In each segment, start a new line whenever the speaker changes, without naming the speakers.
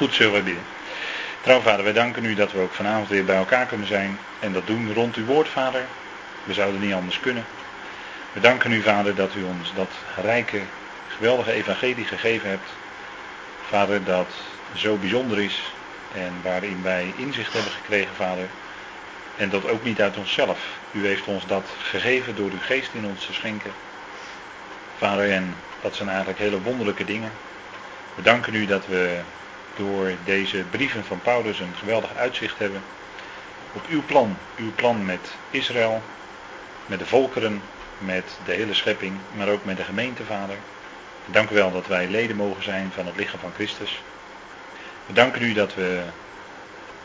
Goed, zullen bidden. Trouw vader, wij danken u dat we ook vanavond weer bij elkaar kunnen zijn en dat doen rond uw woord, vader. We zouden niet anders kunnen. We danken u, vader, dat u ons dat rijke, geweldige evangelie gegeven hebt. Vader, dat zo bijzonder is en waarin wij inzicht hebben gekregen, vader. En dat ook niet uit onszelf. U heeft ons dat gegeven door uw geest in ons te schenken. Vader, en dat zijn eigenlijk hele wonderlijke dingen. We danken u dat we door deze brieven van Paulus een geweldig uitzicht hebben op uw plan. Uw plan met Israël, met de volkeren, met de hele schepping, maar ook met de gemeente, Vader. Dank u wel dat wij leden mogen zijn van het lichaam van Christus. We danken u dat we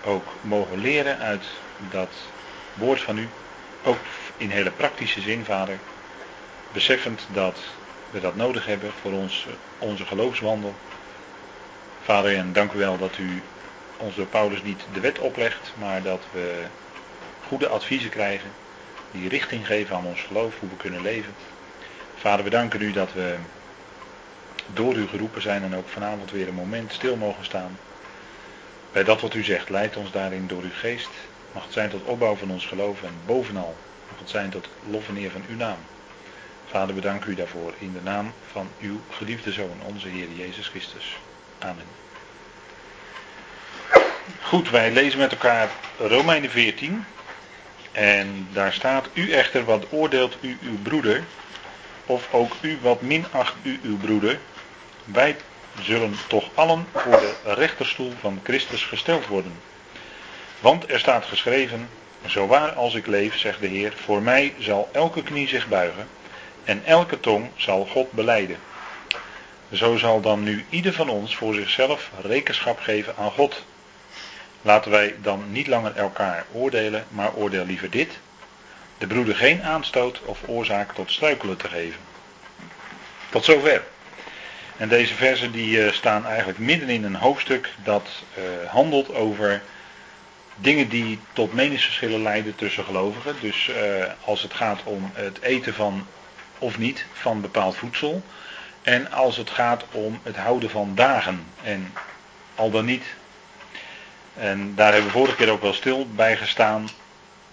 ook mogen leren uit dat woord van u, ook in hele praktische zin, Vader. Beseffend dat we dat nodig hebben voor ons, onze geloofswandel. Vader, en dank u wel dat u ons door Paulus niet de wet oplegt, maar dat we goede adviezen krijgen die richting geven aan ons geloof, hoe we kunnen leven. Vader, we danken u dat we door u geroepen zijn en ook vanavond weer een moment stil mogen staan. Bij dat wat u zegt, leidt ons daarin door uw geest. Mag het zijn tot opbouw van ons geloof en bovenal mag het zijn tot lof en eer van uw naam. Vader, we danken u daarvoor in de naam van uw geliefde Zoon, onze Heer Jezus Christus. Amen. Goed, wij lezen met elkaar Romeinen 14. En daar staat, u echter wat oordeelt u uw broeder, of ook u wat minacht u uw broeder, wij zullen toch allen voor de rechterstoel van Christus gesteld worden. Want er staat geschreven, zo waar als ik leef, zegt de Heer, voor mij zal elke knie zich buigen en elke tong zal God beleiden. Zo zal dan nu ieder van ons voor zichzelf rekenschap geven aan God. Laten wij dan niet langer elkaar oordelen, maar oordeel liever dit. De broeder geen aanstoot of oorzaak tot struikelen te geven. Tot zover. En deze versen die eh, staan eigenlijk midden in een hoofdstuk dat uh, handelt over dingen die tot meningsverschillen leiden tussen gelovigen. Dus uh, als het gaat om het eten van of niet van bepaald voedsel. En als het gaat om het houden van dagen en al dan niet. En daar hebben we vorige keer ook wel stil bij gestaan.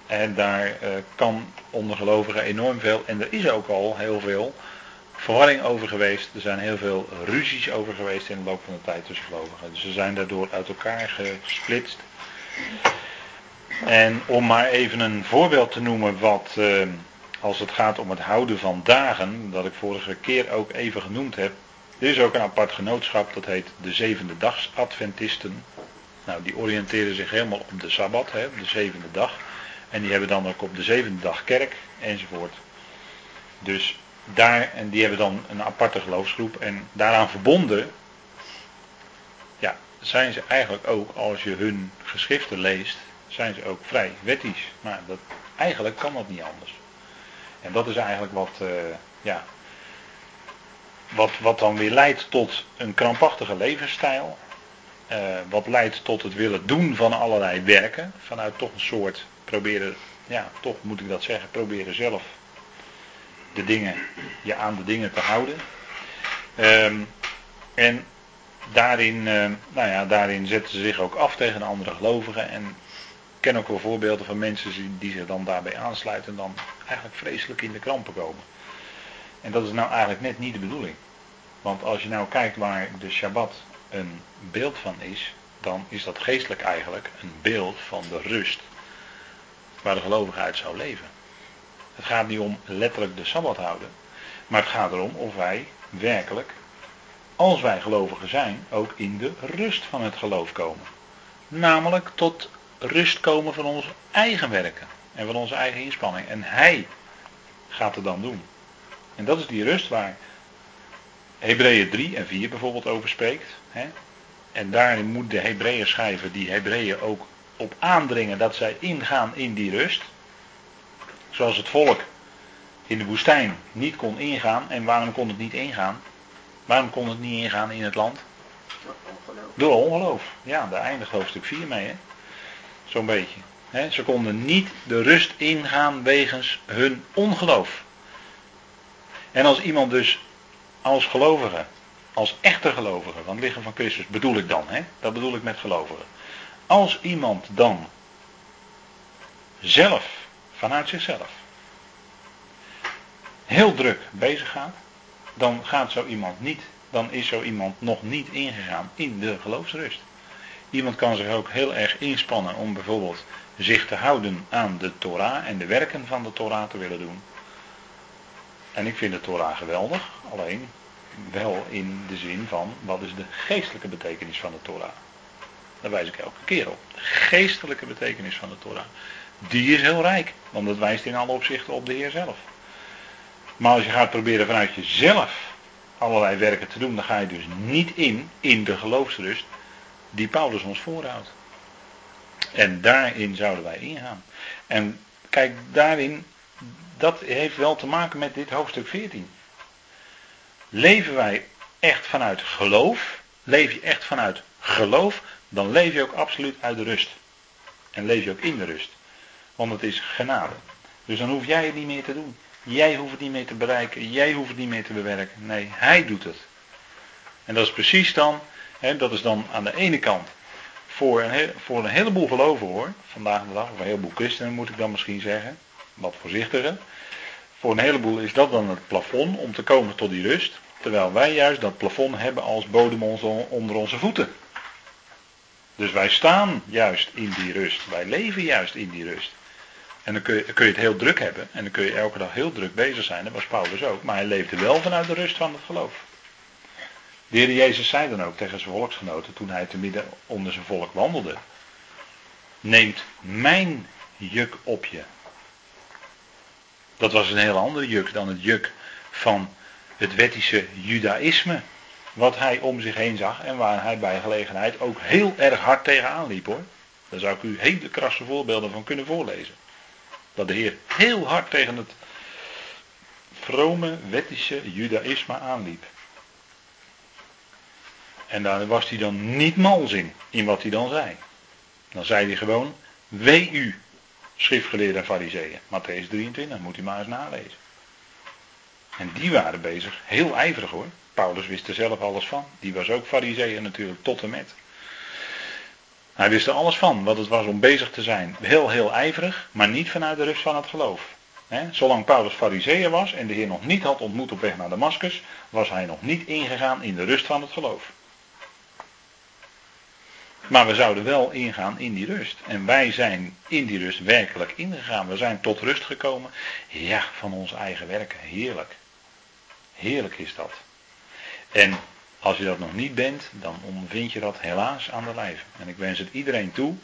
En daar uh, kan onder gelovigen enorm veel, en er is ook al heel veel verwarring over geweest. Er zijn heel veel ruzies over geweest in de loop van de tijd tussen gelovigen. Dus ze zijn daardoor uit elkaar gesplitst. En om maar even een voorbeeld te noemen wat, uh, als het gaat om het houden van dagen, dat ik vorige keer ook even genoemd heb. Er is ook een apart genootschap, dat heet de zevende dags Adventisten. Nou, die oriënteren zich helemaal op de Sabbat, hè, de zevende dag. En die hebben dan ook op de zevende dag kerk enzovoort. Dus daar, en die hebben dan een aparte geloofsgroep. En daaraan verbonden, ja, zijn ze eigenlijk ook, als je hun geschriften leest, zijn ze ook vrij wettisch. Maar dat, eigenlijk kan dat niet anders. En dat is eigenlijk wat, uh, ja, wat, wat dan weer leidt tot een krampachtige levensstijl. Uh, wat leidt tot het willen doen van allerlei werken. Vanuit toch een soort proberen, ja, toch moet ik dat zeggen, proberen zelf de dingen, je aan de dingen te houden. Um, en daarin, uh, nou ja, daarin zetten ze zich ook af tegen andere gelovigen. En ken ook wel voorbeelden van mensen die zich dan daarbij aansluiten en dan eigenlijk vreselijk in de krampen komen. En dat is nou eigenlijk net niet de bedoeling. Want als je nou kijkt waar de Shabbat een beeld van is, dan is dat geestelijk eigenlijk een beeld van de rust waar de gelovige uit zou leven. Het gaat niet om letterlijk de Sabbat houden, maar het gaat erom of wij werkelijk, als wij gelovigen zijn, ook in de rust van het geloof komen. Namelijk tot rust komen van onze eigen werken en van onze eigen inspanning. En Hij gaat het dan doen. En dat is die rust waar Hebreeën 3 en 4 bijvoorbeeld over spreekt. Hè? En daarin moet de Hebreeën schrijver die Hebreeën ook op aandringen dat zij ingaan in die rust. Zoals het volk in de woestijn niet kon ingaan. En waarom kon het niet ingaan? Waarom kon het niet ingaan in het land?
Door ongeloof.
Door ongeloof. Ja, daar eindigt hoofdstuk 4 mee. Hè? Zo'n beetje. Ze konden niet de rust ingaan wegens hun ongeloof. En als iemand dus als gelovige als echte gelovigen, want lichaam van Christus bedoel ik dan, hè? dat bedoel ik met gelovigen. Als iemand dan zelf, vanuit zichzelf, heel druk bezig gaat, dan gaat zo iemand niet, dan is zo iemand nog niet ingegaan in de geloofsrust. Iemand kan zich ook heel erg inspannen om bijvoorbeeld zich te houden aan de Torah en de werken van de Torah te willen doen. En ik vind de Torah geweldig, alleen wel in de zin van wat is de geestelijke betekenis van de Torah. Daar wijs ik elke keer op. De geestelijke betekenis van de Torah. Die is heel rijk, want dat wijst in alle opzichten op de Heer zelf. Maar als je gaat proberen vanuit jezelf allerlei werken te doen, dan ga je dus niet in, in de geloofsrust die Paulus ons voorhoudt. En daarin zouden wij ingaan. En kijk, daarin, dat heeft wel te maken met dit hoofdstuk 14. Leven wij echt vanuit geloof, leef je echt vanuit geloof, dan leef je ook absoluut uit de rust. En leef je ook in de rust. Want het is genade. Dus dan hoef jij het niet meer te doen. Jij hoeft het niet meer te bereiken. Jij hoeft het niet meer te bewerken. Nee, hij doet het. En dat is precies dan, dat is dan aan de ene kant voor een, voor een heleboel geloven hoor. Vandaag de dag, of een heleboel christenen moet ik dan misschien zeggen. Wat voorzichtiger. Voor een heleboel is dat dan het plafond om te komen tot die rust. Terwijl wij juist dat plafond hebben als bodem onder onze voeten. Dus wij staan juist in die rust. Wij leven juist in die rust. En dan kun je, kun je het heel druk hebben. En dan kun je elke dag heel druk bezig zijn. Dat was Paulus ook. Maar hij leefde wel vanuit de rust van het geloof. De Heer Jezus zei dan ook tegen zijn volksgenoten toen hij te midden onder zijn volk wandelde. Neemt mijn juk op je. Dat was een heel andere juk dan het juk van het wettische judaïsme. Wat hij om zich heen zag en waar hij bij gelegenheid ook heel erg hard tegenaan liep hoor. Daar zou ik u hele krasse voorbeelden van kunnen voorlezen. Dat de Heer heel hard tegen het vrome wettische judaïsme aanliep. En daar was hij dan niet mals in, in wat hij dan zei. Dan zei hij gewoon, wee u, schriftgeleerden en fariseeën. Matthäus 23, moet u maar eens nalezen. En die waren bezig, heel ijverig hoor. Paulus wist er zelf alles van. Die was ook fariseeën natuurlijk, tot en met. Hij wist er alles van, wat het was om bezig te zijn. Heel, heel ijverig, maar niet vanuit de rust van het geloof. zolang Paulus fariseeën was en de Heer nog niet had ontmoet op weg naar Damascus, was hij nog niet ingegaan in de rust van het geloof. Maar we zouden wel ingaan in die rust. En wij zijn in die rust werkelijk ingegaan. We zijn tot rust gekomen. Ja, van ons eigen werken. Heerlijk. Heerlijk is dat. En als je dat nog niet bent, dan ondervind je dat helaas aan de lijf. En ik wens het iedereen toe.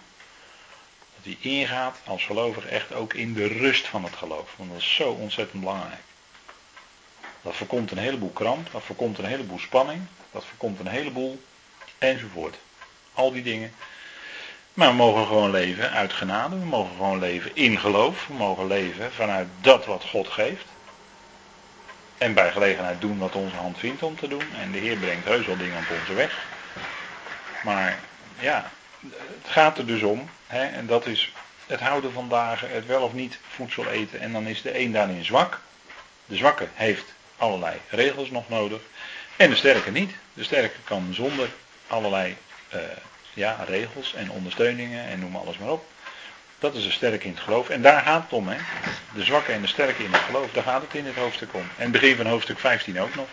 Dat hij ingaat als gelovig echt ook in de rust van het geloof. Want dat is zo ontzettend belangrijk. Dat voorkomt een heleboel kramp. Dat voorkomt een heleboel spanning. Dat voorkomt een heleboel enzovoort. Al die dingen. Maar we mogen gewoon leven uit genade. We mogen gewoon leven in geloof. We mogen leven vanuit dat wat God geeft. En bij gelegenheid doen wat onze hand vindt om te doen. En de Heer brengt heus wel dingen op onze weg. Maar ja, het gaat er dus om. Hè, en dat is het houden van dagen, het wel of niet voedsel eten. En dan is de een daarin zwak. De zwakke heeft allerlei regels nog nodig. En de sterke niet. De sterke kan zonder allerlei uh, ja, regels en ondersteuningen en noem alles maar op. Dat is de sterke in het geloof. En daar gaat het om, hè. De zwakke en de sterke in het geloof, daar gaat het in het hoofdstuk om. En het begin van hoofdstuk 15 ook nog.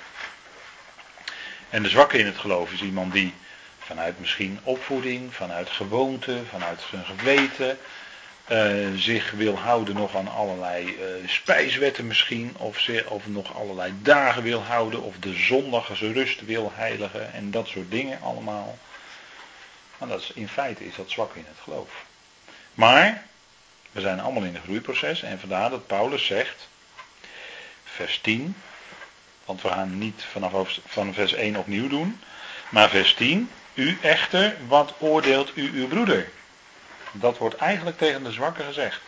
En de zwakke in het geloof is iemand die vanuit misschien opvoeding, vanuit gewoonte, vanuit zijn geweten, uh, zich wil houden nog aan allerlei uh, spijswetten misschien, of, ze, of nog allerlei dagen wil houden, of de zondagse rust wil heiligen en dat soort dingen allemaal. Dat is, in feite is dat zwak in het geloof. Maar, we zijn allemaal in een groeiproces en vandaar dat Paulus zegt, vers 10, want we gaan niet vanaf van vers 1 opnieuw doen, maar vers 10, u echter, wat oordeelt u uw broeder? Dat wordt eigenlijk tegen de zwakke gezegd.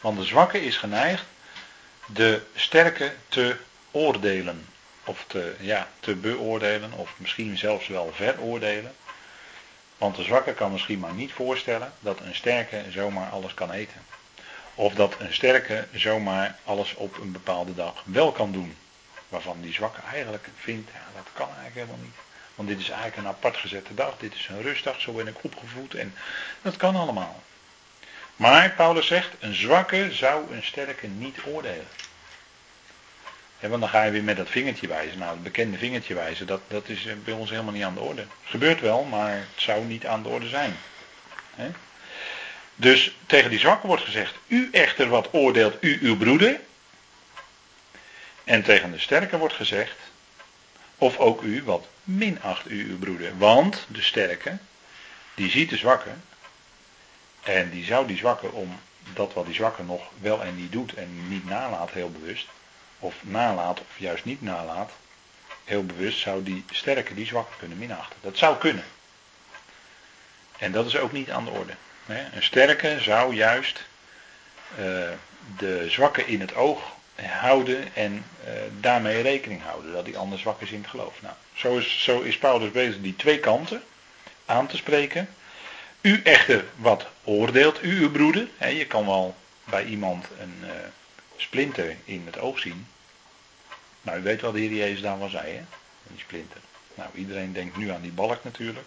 Want de zwakke is geneigd de sterke te oordelen. Of te, ja, te beoordelen, of misschien zelfs wel veroordelen. Want de zwakke kan misschien maar niet voorstellen dat een sterke zomaar alles kan eten. Of dat een sterke zomaar alles op een bepaalde dag wel kan doen. Waarvan die zwakke eigenlijk vindt, ja, dat kan eigenlijk helemaal niet. Want dit is eigenlijk een apart gezette dag, dit is een rustdag, zo ben ik opgevoed en dat kan allemaal. Maar Paulus zegt, een zwakke zou een sterke niet oordelen. Want dan ga je weer met dat vingertje wijzen. Nou, het bekende vingertje wijzen, dat, dat is bij ons helemaal niet aan de orde. Gebeurt wel, maar het zou niet aan de orde zijn. Dus tegen die zwakke wordt gezegd, u echter wat oordeelt u uw broeder. En tegen de sterke wordt gezegd, of ook u wat minacht u uw broeder. Want de sterke, die ziet de zwakke. En die zou die zwakke om dat wat die zwakke nog wel en niet doet en niet nalaat heel bewust. Of nalaat of juist niet nalaat. Heel bewust zou die sterke die zwakke kunnen minachten. Dat zou kunnen. En dat is ook niet aan de orde. Een sterke zou juist uh, de zwakke in het oog houden en uh, daarmee rekening houden. Dat die ander zwak is in het geloof. Nou, zo is, zo is Paulus bezig die twee kanten aan te spreken. U echter wat oordeelt u uw broeder. je kan wel bij iemand een uh, splinter in het oog zien. Nou, u weet wat de Heer Jezus wel zei, hè? Die splinter. Nou, iedereen denkt nu aan die balk natuurlijk.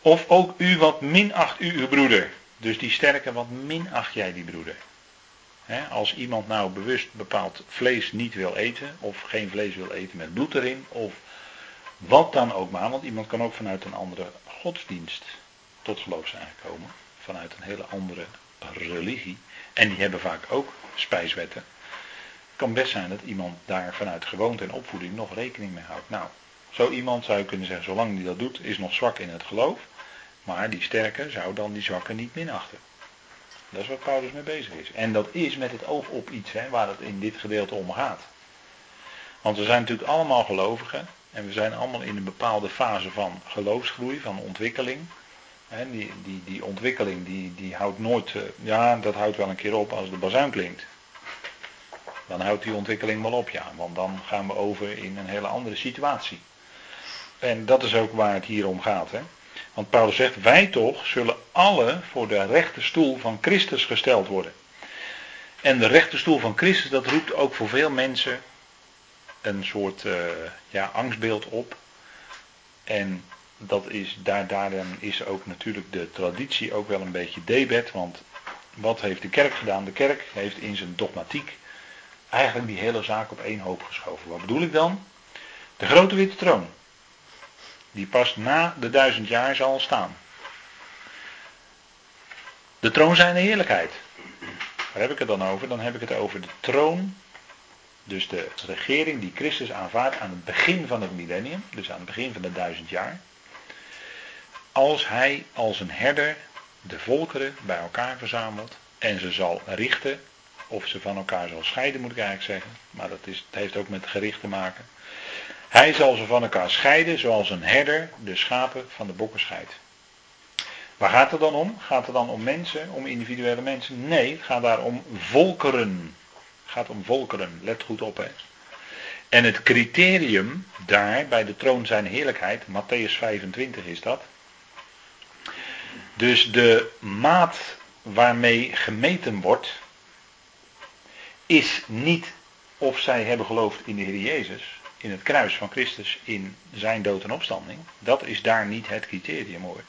Of ook u wat minacht u uw broeder. Dus die sterke, wat minacht jij die broeder? als iemand nou bewust bepaald vlees niet wil eten, of geen vlees wil eten met bloed erin, of wat dan ook maar, want iemand kan ook vanuit een andere godsdienst tot geloof zijn gekomen, vanuit een hele andere religie, en die hebben vaak ook spijswetten. Het kan best zijn dat iemand daar vanuit gewoonte en opvoeding nog rekening mee houdt. Nou, zo iemand zou je kunnen zeggen, zolang die dat doet, is nog zwak in het geloof. Maar die sterke zou dan die zwakke niet minachten. Dat is wat Paulus mee bezig is. En dat is met het oog op iets hè, waar het in dit gedeelte om gaat. Want we zijn natuurlijk allemaal gelovigen. En we zijn allemaal in een bepaalde fase van geloofsgroei, van ontwikkeling. Die, die, die ontwikkeling die, die houdt nooit, eh, ja dat houdt wel een keer op als de bazuin klinkt. Dan houdt die ontwikkeling wel op, ja. Want dan gaan we over in een hele andere situatie. En dat is ook waar het hier om gaat. Hè? Want Paulus zegt, wij toch zullen alle voor de rechte stoel van Christus gesteld worden. En de rechte stoel van Christus, dat roept ook voor veel mensen een soort uh, ja, angstbeeld op. En dat is, daar, daarin is ook natuurlijk de traditie ook wel een beetje debet. Want wat heeft de kerk gedaan? De kerk heeft in zijn dogmatiek eigenlijk die hele zaak op één hoop geschoven. Wat bedoel ik dan? De grote witte troon die pas na de duizend jaar zal staan. De troon zijn de heerlijkheid. Waar heb ik het dan over? Dan heb ik het over de troon, dus de regering die Christus aanvaardt aan het begin van het millennium, dus aan het begin van de duizend jaar. Als hij als een herder de volkeren bij elkaar verzamelt en ze zal richten, of ze van elkaar zal scheiden moet ik eigenlijk zeggen, maar dat is, heeft ook met gericht te maken. Hij zal ze van elkaar scheiden zoals een herder de schapen van de bokken scheidt. Waar gaat het dan om? Gaat het dan om mensen, om individuele mensen? Nee, het gaat daar om volkeren. Het gaat om volkeren, let goed op hè. En het criterium daar bij de troon zijn heerlijkheid, Matthäus 25 is dat. Dus de maat waarmee gemeten wordt, is niet of zij hebben geloofd in de Heer Jezus, in het kruis van Christus in zijn dood en opstanding, dat is daar niet het criterium hoor.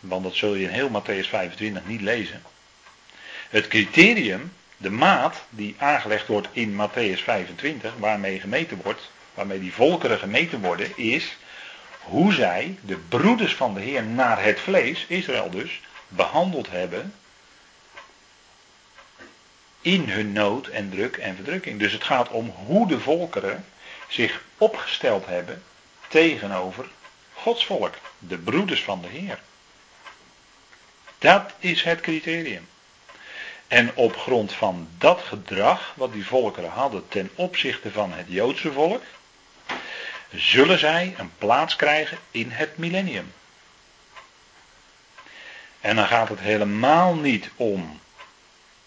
Want dat zul je in heel Matthäus 25 niet lezen. Het criterium, de maat die aangelegd wordt in Matthäus 25, waarmee gemeten wordt, waarmee die volkeren gemeten worden, is hoe zij, de broeders van de Heer naar het vlees, Israël dus, behandeld hebben in hun nood en druk en verdrukking. Dus het gaat om hoe de volkeren zich opgesteld hebben tegenover Gods volk, de broeders van de Heer. Dat is het criterium. En op grond van dat gedrag wat die volkeren hadden ten opzichte van het Joodse volk, zullen zij een plaats krijgen in het millennium. En dan gaat het helemaal niet om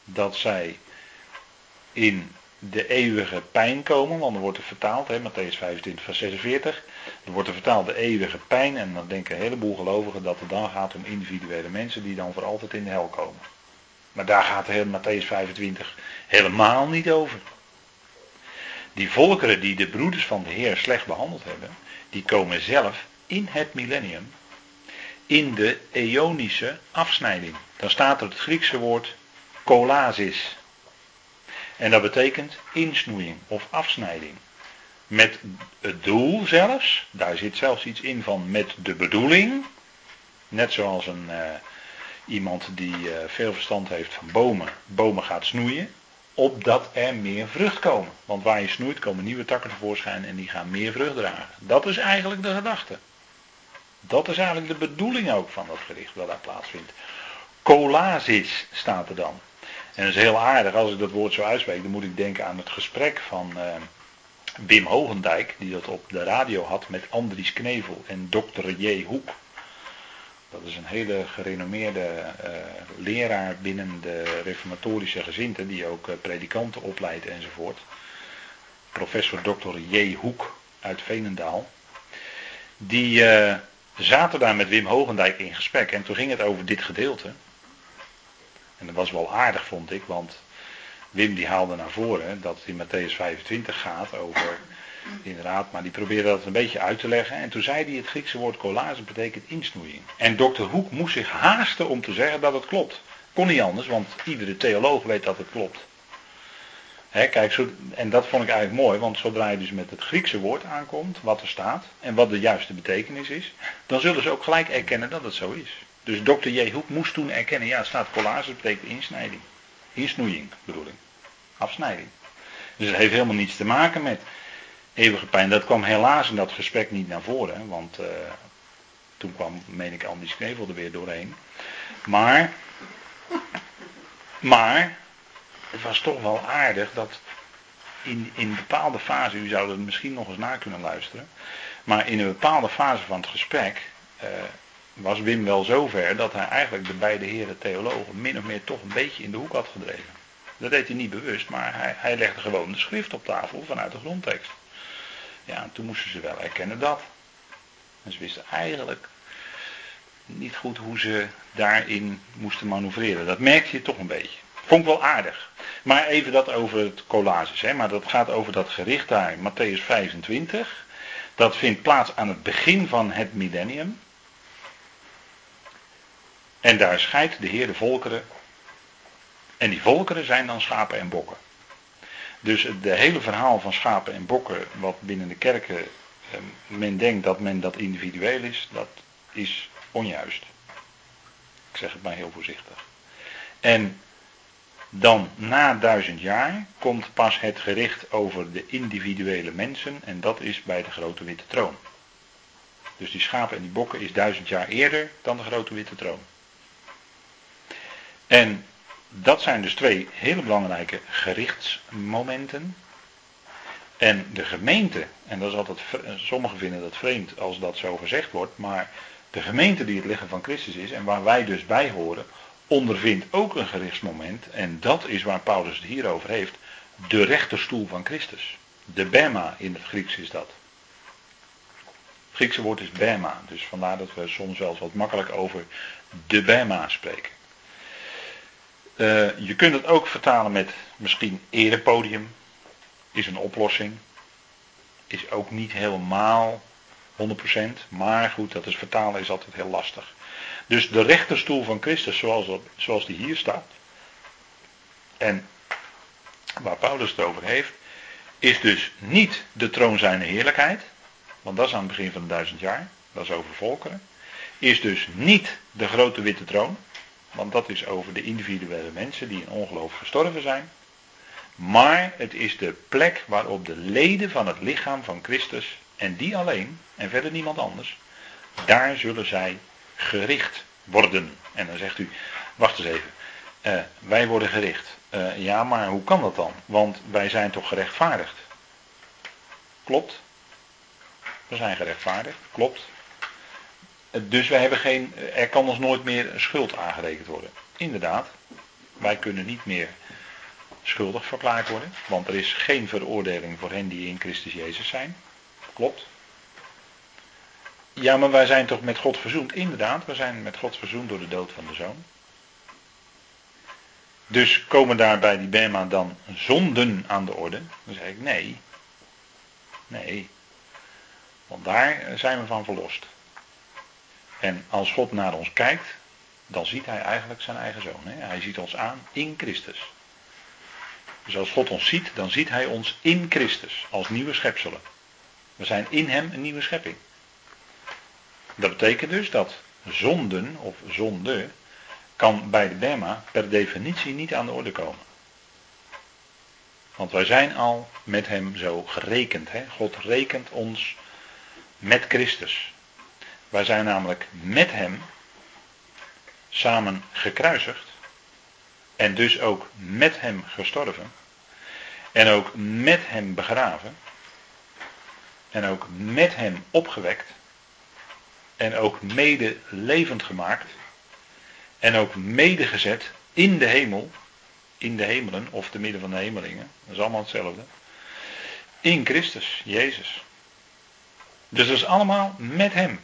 dat zij in de eeuwige pijn komen, want dan wordt er vertaald, hè, Matthäus 25, vers 46, dan wordt er vertaald de eeuwige pijn en dan denken een heleboel gelovigen dat het dan gaat om individuele mensen die dan voor altijd in de hel komen. Maar daar gaat heel Matthäus 25 helemaal niet over. Die volkeren die de broeders van de Heer slecht behandeld hebben, die komen zelf in het millennium in de eonische afsnijding. Dan staat er het Griekse woord kolasis. En dat betekent insnoeiing of afsnijding. Met het doel zelfs, daar zit zelfs iets in van met de bedoeling. Net zoals een, uh, iemand die uh, veel verstand heeft van bomen, bomen gaat snoeien. Opdat er meer vrucht komen. Want waar je snoeit komen nieuwe takken tevoorschijn en die gaan meer vrucht dragen. Dat is eigenlijk de gedachte. Dat is eigenlijk de bedoeling ook van dat gericht wat daar plaatsvindt. Colasis staat er dan. En dat is heel aardig, als ik dat woord zo uitspreek, dan moet ik denken aan het gesprek van uh, Wim Hogendijk, die dat op de radio had met Andries Knevel en Dr. J. Hoek. Dat is een hele gerenommeerde uh, leraar binnen de reformatorische gezinten, die ook uh, predikanten opleidt enzovoort. Professor Dr. J. Hoek uit Veenendaal. Die zaten daar met Wim Hogendijk in gesprek en toen ging het over dit gedeelte. En dat was wel aardig, vond ik, want Wim die haalde naar voren dat het in Matthäus 25 gaat over, inderdaad, maar die probeerde dat een beetje uit te leggen. En toen zei hij het Griekse woord collage betekent insnoeiing. En dokter Hoek moest zich haasten om te zeggen dat het klopt. Kon niet anders, want iedere theoloog weet dat het klopt. kijk, zo, en dat vond ik eigenlijk mooi, want zodra je dus met het Griekse woord aankomt, wat er staat en wat de juiste betekenis is, dan zullen ze ook gelijk erkennen dat het zo is. Dus dokter J. Hoek moest toen erkennen, ja, het staat collage, dat betekent insnijding. Insnoeiing bedoel ik. Afsnijding. Dus het heeft helemaal niets te maken met eeuwige pijn. Dat kwam helaas in dat gesprek niet naar voren, want uh, toen kwam, meen ik, Andy Knevel er weer doorheen. Maar, maar, het was toch wel aardig dat in, in bepaalde fase, u zou misschien nog eens naar kunnen luisteren, maar in een bepaalde fase van het gesprek, uh, was Wim wel zover dat hij eigenlijk de beide heren theologen min of meer toch een beetje in de hoek had gedreven. Dat deed hij niet bewust, maar hij, hij legde gewoon de schrift op tafel vanuit de grondtekst. Ja, en toen moesten ze wel erkennen dat. En ze wisten eigenlijk niet goed hoe ze daarin moesten manoeuvreren. Dat merkte je toch een beetje. Vond ik wel aardig. Maar even dat over het collages. Hè? Maar dat gaat over dat gericht daar, Matthäus 25. Dat vindt plaats aan het begin van het millennium. En daar scheidt de Heer de volkeren. En die volkeren zijn dan schapen en bokken. Dus het hele verhaal van schapen en bokken, wat binnen de kerken eh, men denkt dat men dat individueel is, dat is onjuist. Ik zeg het maar heel voorzichtig. En dan na duizend jaar komt pas het gericht over de individuele mensen en dat is bij de grote witte troon. Dus die schapen en die bokken is duizend jaar eerder dan de grote witte troon. En dat zijn dus twee hele belangrijke gerichtsmomenten. En de gemeente, en dat is altijd, sommigen vinden dat vreemd als dat zo gezegd wordt, maar de gemeente die het lichaam van Christus is en waar wij dus bij horen, ondervindt ook een gerichtsmoment. En dat is waar Paulus het hier over heeft. De rechterstoel van Christus. De Bema in het Grieks is dat. Het Griekse woord is Bema. Dus vandaar dat we soms wel eens wat makkelijk over de Bema spreken. Uh, je kunt het ook vertalen met misschien erepodium. Is een oplossing. Is ook niet helemaal 100%. Maar goed, dat is vertalen is altijd heel lastig. Dus de rechterstoel van Christus, zoals, zoals die hier staat. En waar Paulus het over heeft. Is dus niet de troon zijn heerlijkheid. Want dat is aan het begin van de duizend jaar. Dat is over volkeren. Is dus niet de grote witte troon. Want dat is over de individuele mensen die in ongeloof gestorven zijn. Maar het is de plek waarop de leden van het lichaam van Christus, en die alleen, en verder niemand anders, daar zullen zij gericht worden. En dan zegt u, wacht eens even, uh, wij worden gericht. Uh, ja, maar hoe kan dat dan? Want wij zijn toch gerechtvaardigd? Klopt. We zijn gerechtvaardigd, klopt. Dus wij hebben geen, er kan ons nooit meer schuld aangerekend worden. Inderdaad, wij kunnen niet meer schuldig verklaard worden, want er is geen veroordeling voor hen die in Christus Jezus zijn. Klopt. Ja, maar wij zijn toch met God verzoend? Inderdaad, we zijn met God verzoend door de dood van de zoon. Dus komen daar bij die Bema dan zonden aan de orde? Dan zeg ik nee, Nee. Want daar zijn we van verlost. En als God naar ons kijkt, dan ziet hij eigenlijk zijn eigen zoon. Hè? Hij ziet ons aan in Christus. Dus als God ons ziet, dan ziet hij ons in Christus als nieuwe schepselen. We zijn in hem een nieuwe schepping. Dat betekent dus dat zonden of zonde kan bij de Bema per definitie niet aan de orde komen. Want wij zijn al met hem zo gerekend. Hè? God rekent ons met Christus. Wij zijn namelijk met hem samen gekruisigd. En dus ook met hem gestorven. En ook met hem begraven. En ook met hem opgewekt. En ook mede levend gemaakt. En ook mede gezet in de hemel. In de hemelen of te midden van de hemelingen. Dat is allemaal hetzelfde. In Christus, Jezus. Dus dat is allemaal met hem.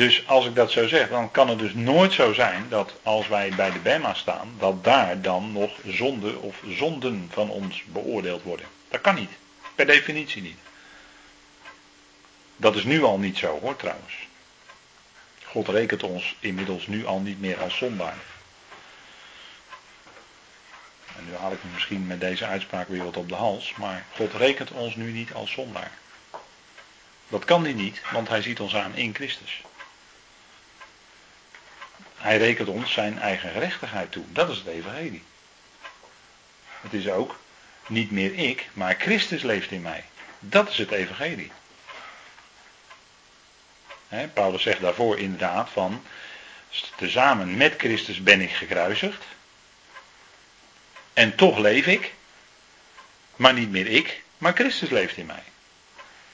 Dus als ik dat zo zeg, dan kan het dus nooit zo zijn dat als wij bij de Bema staan, dat daar dan nog zonde of zonden van ons beoordeeld worden. Dat kan niet. Per definitie niet. Dat is nu al niet zo hoor trouwens. God rekent ons inmiddels nu al niet meer als zondaar. En nu haal ik me misschien met deze uitspraak weer wat op de hals, maar God rekent ons nu niet als zondaar. Dat kan hij niet, want hij ziet ons aan in Christus. Hij rekent ons zijn eigen gerechtigheid toe. Dat is het evangelie. Het is ook niet meer ik, maar Christus leeft in mij. Dat is het evangelie. Paulus zegt daarvoor inderdaad van, tezamen met Christus ben ik gekruisigd. En toch leef ik, maar niet meer ik, maar Christus leeft in mij.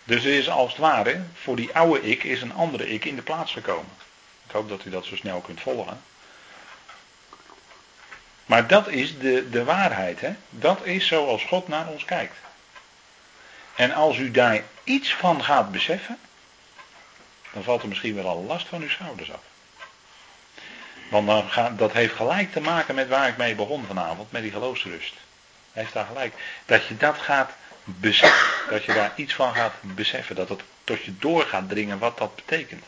Dus er is als het ware, voor die oude ik is een andere ik in de plaats gekomen. Ik hoop dat u dat zo snel kunt volgen. Maar dat is de, de waarheid. Hè? Dat is zoals God naar ons kijkt. En als u daar iets van gaat beseffen, dan valt er misschien wel al last van uw schouders af. Want dan gaat, dat heeft gelijk te maken met waar ik mee begon vanavond, met die geloofsrust. Hij heeft daar gelijk. Dat je dat gaat beseffen. Dat je daar iets van gaat beseffen. Dat het tot je door gaat dringen wat dat betekent.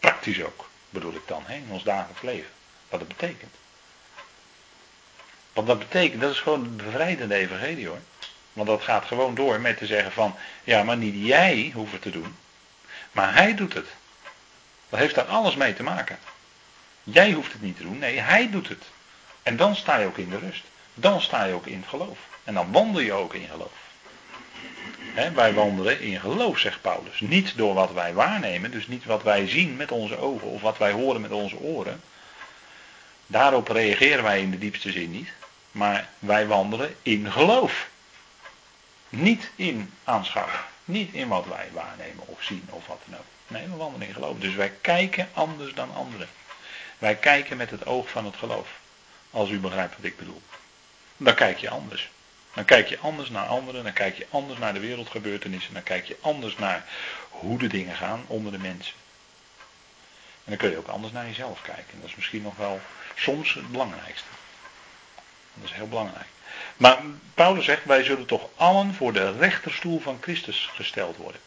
Praktisch ook, bedoel ik dan, hè, in ons dagelijks leven. Wat het betekent. Want dat betekent, dat is gewoon het bevrijdende evangelie hoor. Want dat gaat gewoon door met te zeggen van, ja, maar niet jij hoeft het te doen, maar hij doet het. Dat heeft daar alles mee te maken. Jij hoeft het niet te doen, nee, hij doet het. En dan sta je ook in de rust. Dan sta je ook in het geloof. En dan wandel je ook in geloof wij wandelen in geloof, zegt Paulus. Niet door wat wij waarnemen, dus niet wat wij zien met onze ogen of wat wij horen met onze oren. Daarop reageren wij in de diepste zin niet. Maar wij wandelen in geloof. Niet in aanschouwen. Niet in wat wij waarnemen of zien of wat dan ook. Nee, we wandelen in geloof. Dus wij kijken anders dan anderen. Wij kijken met het oog van het geloof. Als u begrijpt wat ik bedoel. Dan kijk je anders. Dan kijk je anders naar anderen, dan kijk je anders naar de wereldgebeurtenissen, dan kijk je anders naar hoe de dingen gaan onder de mensen. En dan kun je ook anders naar jezelf kijken. Dat is misschien nog wel soms het belangrijkste. Dat is heel belangrijk. Maar Paulus zegt, wij zullen toch allen voor de rechterstoel van Christus gesteld worden.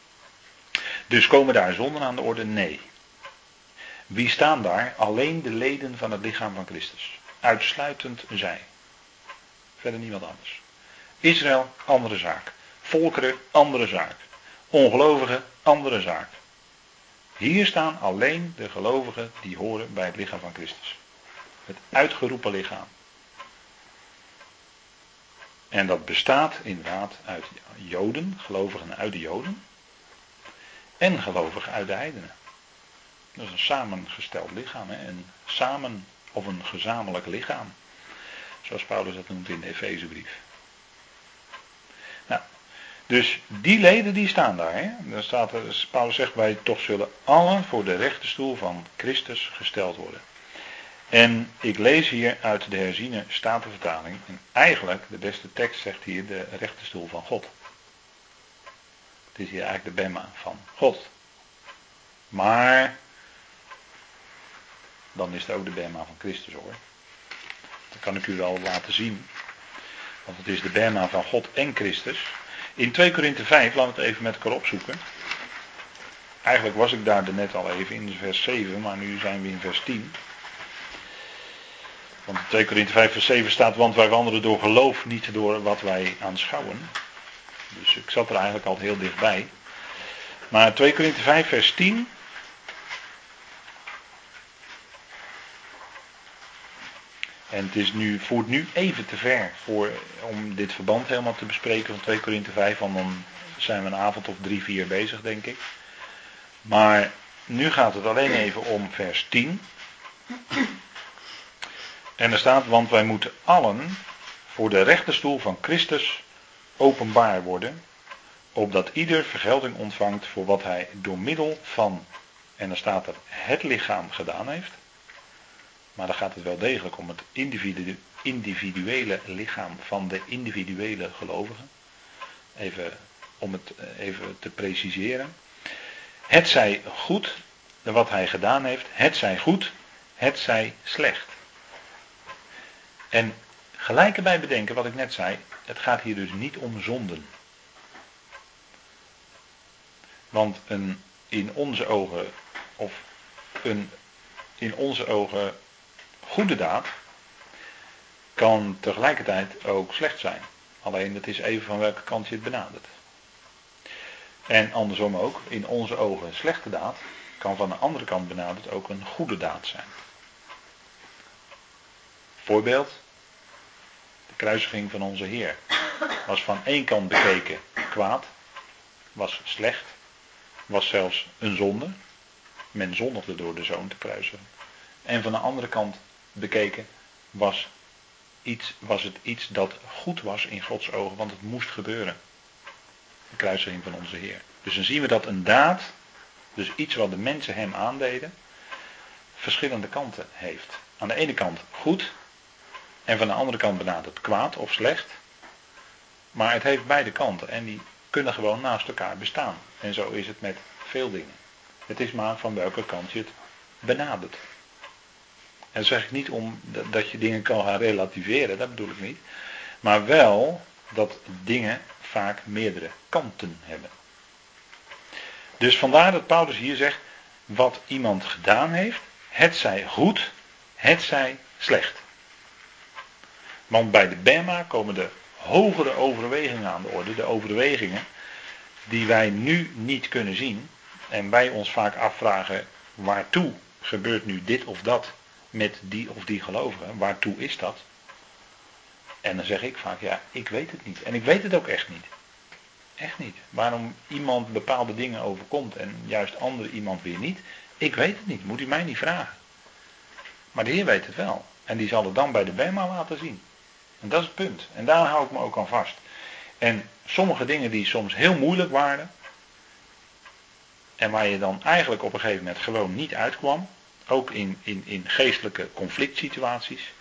Dus komen daar zonden aan de orde? Nee. Wie staan daar? Alleen de leden van het lichaam van Christus. Uitsluitend zij. Verder niemand anders. Israël, andere zaak. Volkeren, andere zaak. Ongelovigen, andere zaak. Hier staan alleen de gelovigen die horen bij het lichaam van Christus. Het uitgeroepen lichaam. En dat bestaat inderdaad uit Joden, gelovigen uit de Joden. En gelovigen uit de heidenen. Dat is een samengesteld lichaam. Hè? Een samen of een gezamenlijk lichaam. Zoals Paulus dat noemt in de Efezebrief. Dus die leden die staan daar. Hè? Dan staat er, Paulus zegt, wij toch zullen allen voor de rechterstoel van Christus gesteld worden. En ik lees hier uit de herziene statenvertaling. En eigenlijk, de beste tekst zegt hier de rechterstoel van God. Het is hier eigenlijk de bemma van God. Maar, dan is het ook de bemma van Christus hoor. Dat kan ik u wel laten zien. Want het is de bemma van God en Christus. In 2 Korinthe 5, laten we het even met elkaar opzoeken. Eigenlijk was ik daar net al even in vers 7, maar nu zijn we in vers 10. Want in 2 Korinthe 5 vers 7 staat, want wij wandelen door geloof, niet door wat wij aanschouwen. Dus ik zat er eigenlijk al heel dichtbij. Maar 2 Korinthe 5 vers 10. En het is nu, voert nu even te ver voor, om dit verband helemaal te bespreken van 2 Korinthe 5. Want dan zijn we een avond of drie, vier bezig, denk ik. Maar nu gaat het alleen even om vers 10. En er staat, want wij moeten allen voor de rechterstoel van Christus openbaar worden, opdat ieder vergelding ontvangt voor wat hij door middel van, en dan staat er het lichaam gedaan heeft, maar dan gaat het wel degelijk om het individuele lichaam van de individuele gelovigen. Even om het eh, even te preciseren. Het zij goed, wat hij gedaan heeft, het zij goed, het zij slecht. En gelijk erbij bedenken wat ik net zei, het gaat hier dus niet om zonden. Want een in onze ogen, of een in onze ogen goede daad, kan tegelijkertijd ook slecht zijn. Alleen het is even van welke kant je het benadert. En andersom ook, in onze ogen een slechte daad, kan van de andere kant benaderd ook een goede daad zijn. Voorbeeld, de kruisiging van onze Heer was van één kant bekeken kwaad, was slecht, was zelfs een zonde. Men zondigde door de zoon te kruisigen. En van de andere kant bekeken was, iets, was het iets dat goed was in Gods ogen, want het moest gebeuren. De kruisiging van onze Heer. Dus dan zien we dat een daad, dus iets wat de mensen hem aandeden, verschillende kanten heeft. Aan de ene kant goed, en van de andere kant benadert kwaad of slecht. Maar het heeft beide kanten en die kunnen gewoon naast elkaar bestaan. En zo is het met veel dingen. Het is maar van welke kant je het benadert. En zeg ik niet om dat je dingen kan gaan relativeren, dat bedoel ik niet. Maar wel dat dingen vaak meerdere kanten hebben. Dus vandaar dat Paulus hier zegt, wat iemand gedaan heeft, het zij goed, het zij slecht. Want bij de Bema komen de hogere overwegingen aan de orde, de overwegingen die wij nu niet kunnen zien en wij ons vaak afvragen waartoe gebeurt nu dit of dat met die of die gelovigen, waartoe is dat? En dan zeg ik vaak ja, ik weet het niet en ik weet het ook echt niet. Echt niet. Waarom iemand bepaalde dingen overkomt en juist andere iemand weer niet, ik weet het niet, moet u mij niet vragen. Maar de Heer weet het wel. En die zal het dan bij de Bema laten zien. En dat is het punt. En daar hou ik me ook aan vast. En sommige dingen die soms heel moeilijk waren. En waar je dan eigenlijk op een gegeven moment gewoon niet uitkwam. Ook in, in, in geestelijke conflict situaties.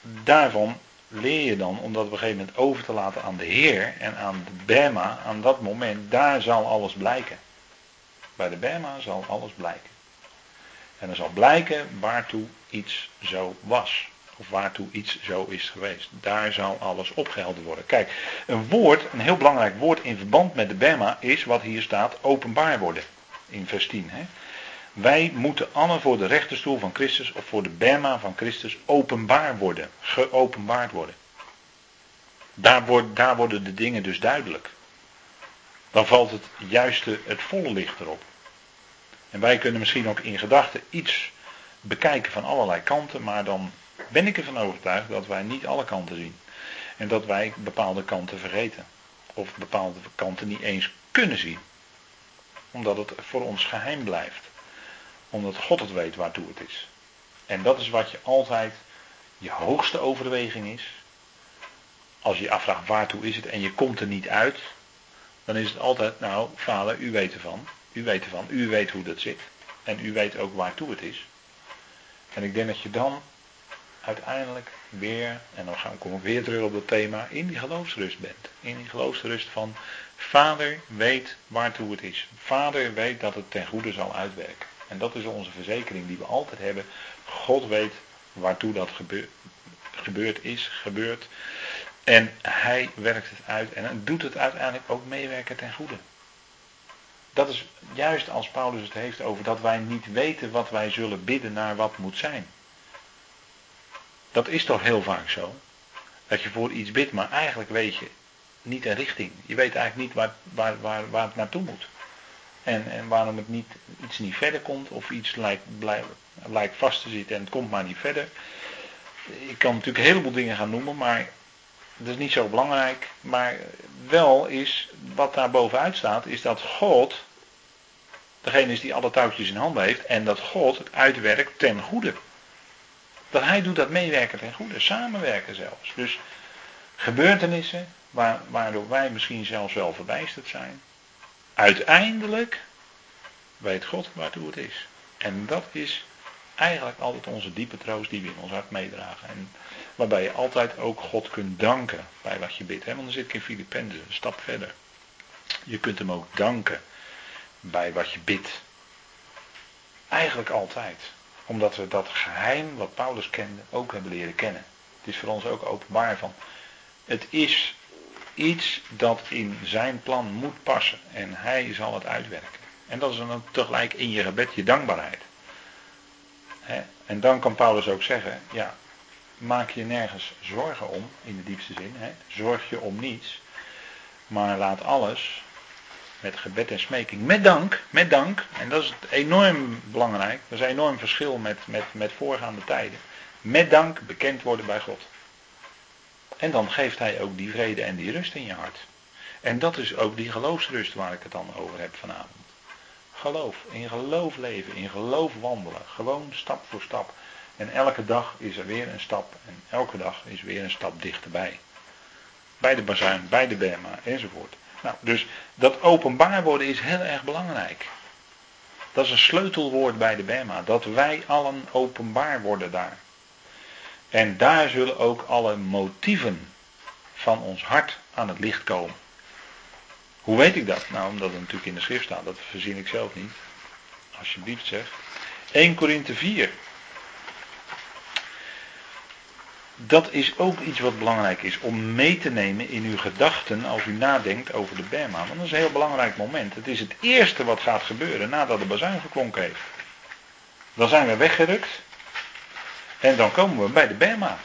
Daarvan leer je dan om dat op een gegeven moment over te laten aan de Heer en aan de Bema. Aan dat moment, daar zal alles blijken. Bij de Bema zal alles blijken. En er zal blijken waartoe iets zo was of waartoe iets zo is geweest. Daar zal alles opgehelderd worden. Kijk, een woord, een heel belangrijk woord in verband met de Bema is wat hier staat openbaar worden. In vers 10. Hè? Wij moeten allen voor de rechterstoel van Christus of voor de Bema van Christus openbaar worden. Geopenbaard worden. Daar, wordt, daar worden de dingen dus duidelijk. Dan valt het juiste, het volle licht erop. En wij kunnen misschien ook in gedachten iets bekijken van allerlei kanten, maar dan ben ik ervan overtuigd dat wij niet alle kanten zien. En dat wij bepaalde kanten vergeten. Of bepaalde kanten niet eens kunnen zien. Omdat het voor ons geheim blijft. Omdat God het weet waartoe het is. En dat is wat je altijd je hoogste overweging is. Als je je afvraagt waartoe is het en je komt er niet uit. Dan is het altijd, nou vader, u weet ervan. U weet ervan. U weet hoe dat zit. En u weet ook waartoe het is. En ik denk dat je dan uiteindelijk weer, en dan gaan we weer terug op dat thema, in die geloofsrust bent. In die geloofsrust van Vader weet waartoe het is. Vader weet dat het ten goede zal uitwerken. En dat is onze verzekering die we altijd hebben. God weet waartoe dat gebeurd is, gebeurt. En hij werkt het uit en doet het uiteindelijk ook meewerken ten goede. Dat is juist als Paulus het heeft over dat wij niet weten wat wij zullen bidden naar wat moet zijn. Dat is toch heel vaak zo. Dat je voor iets bidt, maar eigenlijk weet je niet een richting. Je weet eigenlijk niet waar, waar, waar, waar het naartoe moet. En, en waarom het niet, iets niet verder komt of iets lijkt, lijkt vast te zitten en het komt maar niet verder. Ik kan natuurlijk een heleboel dingen gaan noemen, maar dat is niet zo belangrijk. Maar wel is, wat daar bovenuit staat, is dat God degene is die alle touwtjes in handen heeft en dat God het uitwerkt ten goede. Dat hij doet dat meewerken ten goede, samenwerken zelfs. Dus gebeurtenissen waardoor wij misschien zelfs wel verbijsterd zijn. Uiteindelijk weet God waartoe het is. En dat is eigenlijk altijd onze diepe troost die we in ons hart meedragen. En waarbij je altijd ook God kunt danken bij wat je bidt. Want dan zit ik in Filippenzen, een stap verder. Je kunt hem ook danken bij wat je bidt. Eigenlijk altijd. Omdat we dat geheim wat Paulus kende ook hebben leren kennen. Het is voor ons ook openbaar van. Het is iets dat in zijn plan moet passen. En hij zal het uitwerken. En dat is dan tegelijk in je gebed je dankbaarheid. En dan kan Paulus ook zeggen, ja, maak je nergens zorgen om, in de diepste zin. Zorg je om niets. Maar laat alles met gebed en smeking. Met dank, met dank. En dat is enorm belangrijk. Dat is een enorm verschil met, met, met voorgaande tijden. Met dank bekend worden bij God. En dan geeft hij ook die vrede en die rust in je hart. En dat is ook die geloofsrust waar ik het dan over heb vanavond. Geloof, in geloof leven, in geloof wandelen. Gewoon stap voor stap. En elke dag is er weer een stap. En elke dag is weer een stap dichterbij. Bij de bazuin, bij de Berma enzovoort. Nou, dus dat openbaar worden is heel erg belangrijk. Dat is een sleutelwoord bij de Bema. Dat wij allen openbaar worden daar. En daar zullen ook alle motieven van ons hart aan het licht komen. Hoe weet ik dat? Nou, omdat het natuurlijk in de schrift staat. Dat verzin ik zelf niet. Alsjeblieft zeg. 1 Korinthe 4 dat is ook iets wat belangrijk is om mee te nemen in uw gedachten als u nadenkt over de Berma. Want dat is een heel belangrijk moment. Het is het eerste wat gaat gebeuren nadat de bazuin geklonken heeft. Dan zijn we weggerukt en dan komen we bij de Berma.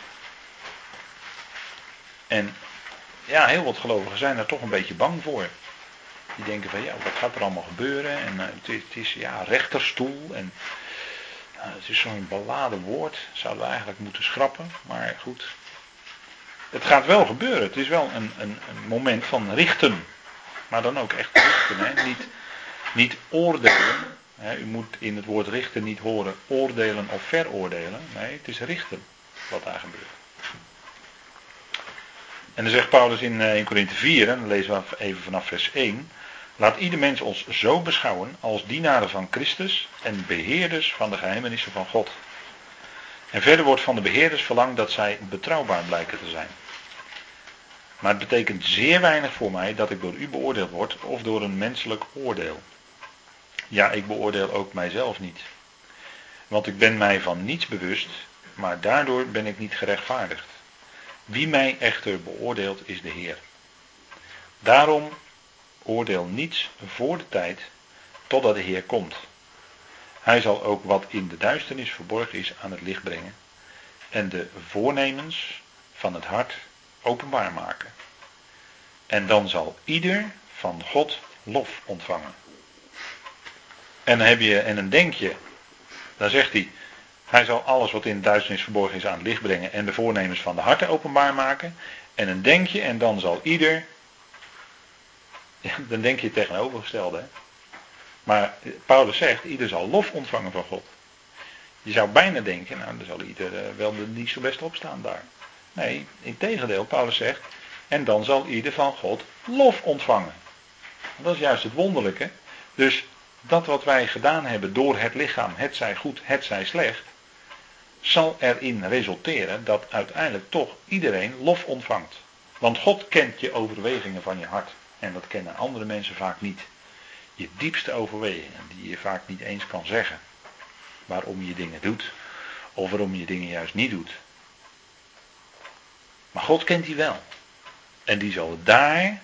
En ja, heel wat gelovigen zijn er toch een beetje bang voor. Die denken van ja, wat gaat er allemaal gebeuren? En uh, het, is, ja, rechterstoel en het is zo'n beladen woord, zouden we eigenlijk moeten schrappen, maar goed. Het gaat wel gebeuren, het is wel een, een, een moment van richten. Maar dan ook echt richten, hè? Niet, niet oordelen. U moet in het woord richten niet horen oordelen of veroordelen. Nee, het is richten wat daar gebeurt. En dan zegt Paulus in, eh, in Korinthe 4, en dan lezen we even vanaf vers 1. Laat ieder mens ons zo beschouwen als dienaren van Christus en beheerders van de geheimenissen van God. En verder wordt van de beheerders verlangd dat zij betrouwbaar blijken te zijn. Maar het betekent zeer weinig voor mij dat ik door u beoordeeld word of door een menselijk oordeel. Ja, ik beoordeel ook mijzelf niet. Want ik ben mij van niets bewust, maar daardoor ben ik niet gerechtvaardigd. Wie mij echter beoordeelt is de Heer. Daarom Oordeel niets voor de tijd totdat de Heer komt. Hij zal ook wat in de duisternis verborgen is aan het licht brengen en de voornemens van het hart openbaar maken. En dan zal ieder van God lof ontvangen. En dan heb je, en dan denk je, dan zegt hij, hij zal alles wat in duisternis verborgen is aan het licht brengen en de voornemens van de harten openbaar maken. En dan denk je, en dan zal ieder dan denk je het tegenovergestelde. Hè? Maar Paulus zegt, ieder zal lof ontvangen van God. Je zou bijna denken, nou dan zal ieder uh, wel niet zo best opstaan daar. Nee, in tegendeel, Paulus zegt, en dan zal ieder van God lof ontvangen. Dat is juist het wonderlijke. Dus dat wat wij gedaan hebben door het lichaam, het zij goed, het zij slecht, zal erin resulteren dat uiteindelijk toch iedereen lof ontvangt. Want God kent je overwegingen van je hart. En dat kennen andere mensen vaak niet. Je diepste overwegingen, die je vaak niet eens kan zeggen. Waarom je dingen doet. Of waarom je dingen juist niet doet. Maar God kent die wel. En die zullen daar,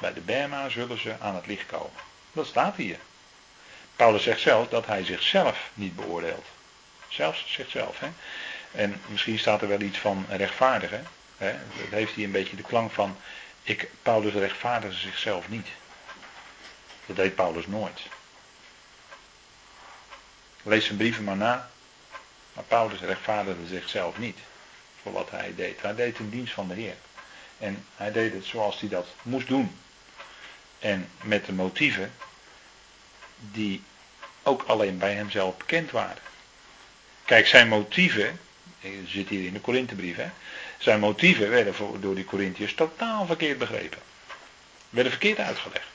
bij de Bema, zullen ze aan het licht komen. Dat staat hier. Paulus zegt zelf dat hij zichzelf niet beoordeelt. Zelfs zichzelf. Hè? En misschien staat er wel iets van rechtvaardigen. Hè? Dat heeft hij een beetje de klank van. Ik, Paulus rechtvaardigde zichzelf niet. Dat deed Paulus nooit. Lees zijn brieven maar na. Maar Paulus rechtvaardigde zichzelf niet voor wat hij deed. Hij deed in dienst van de Heer. En hij deed het zoals hij dat moest doen. En met de motieven die ook alleen bij hemzelf bekend waren. Kijk, zijn motieven, zit hier in de Korinthebrief, hè, zijn motieven werden door die Corinthiërs totaal verkeerd begrepen. Werden verkeerd uitgelegd.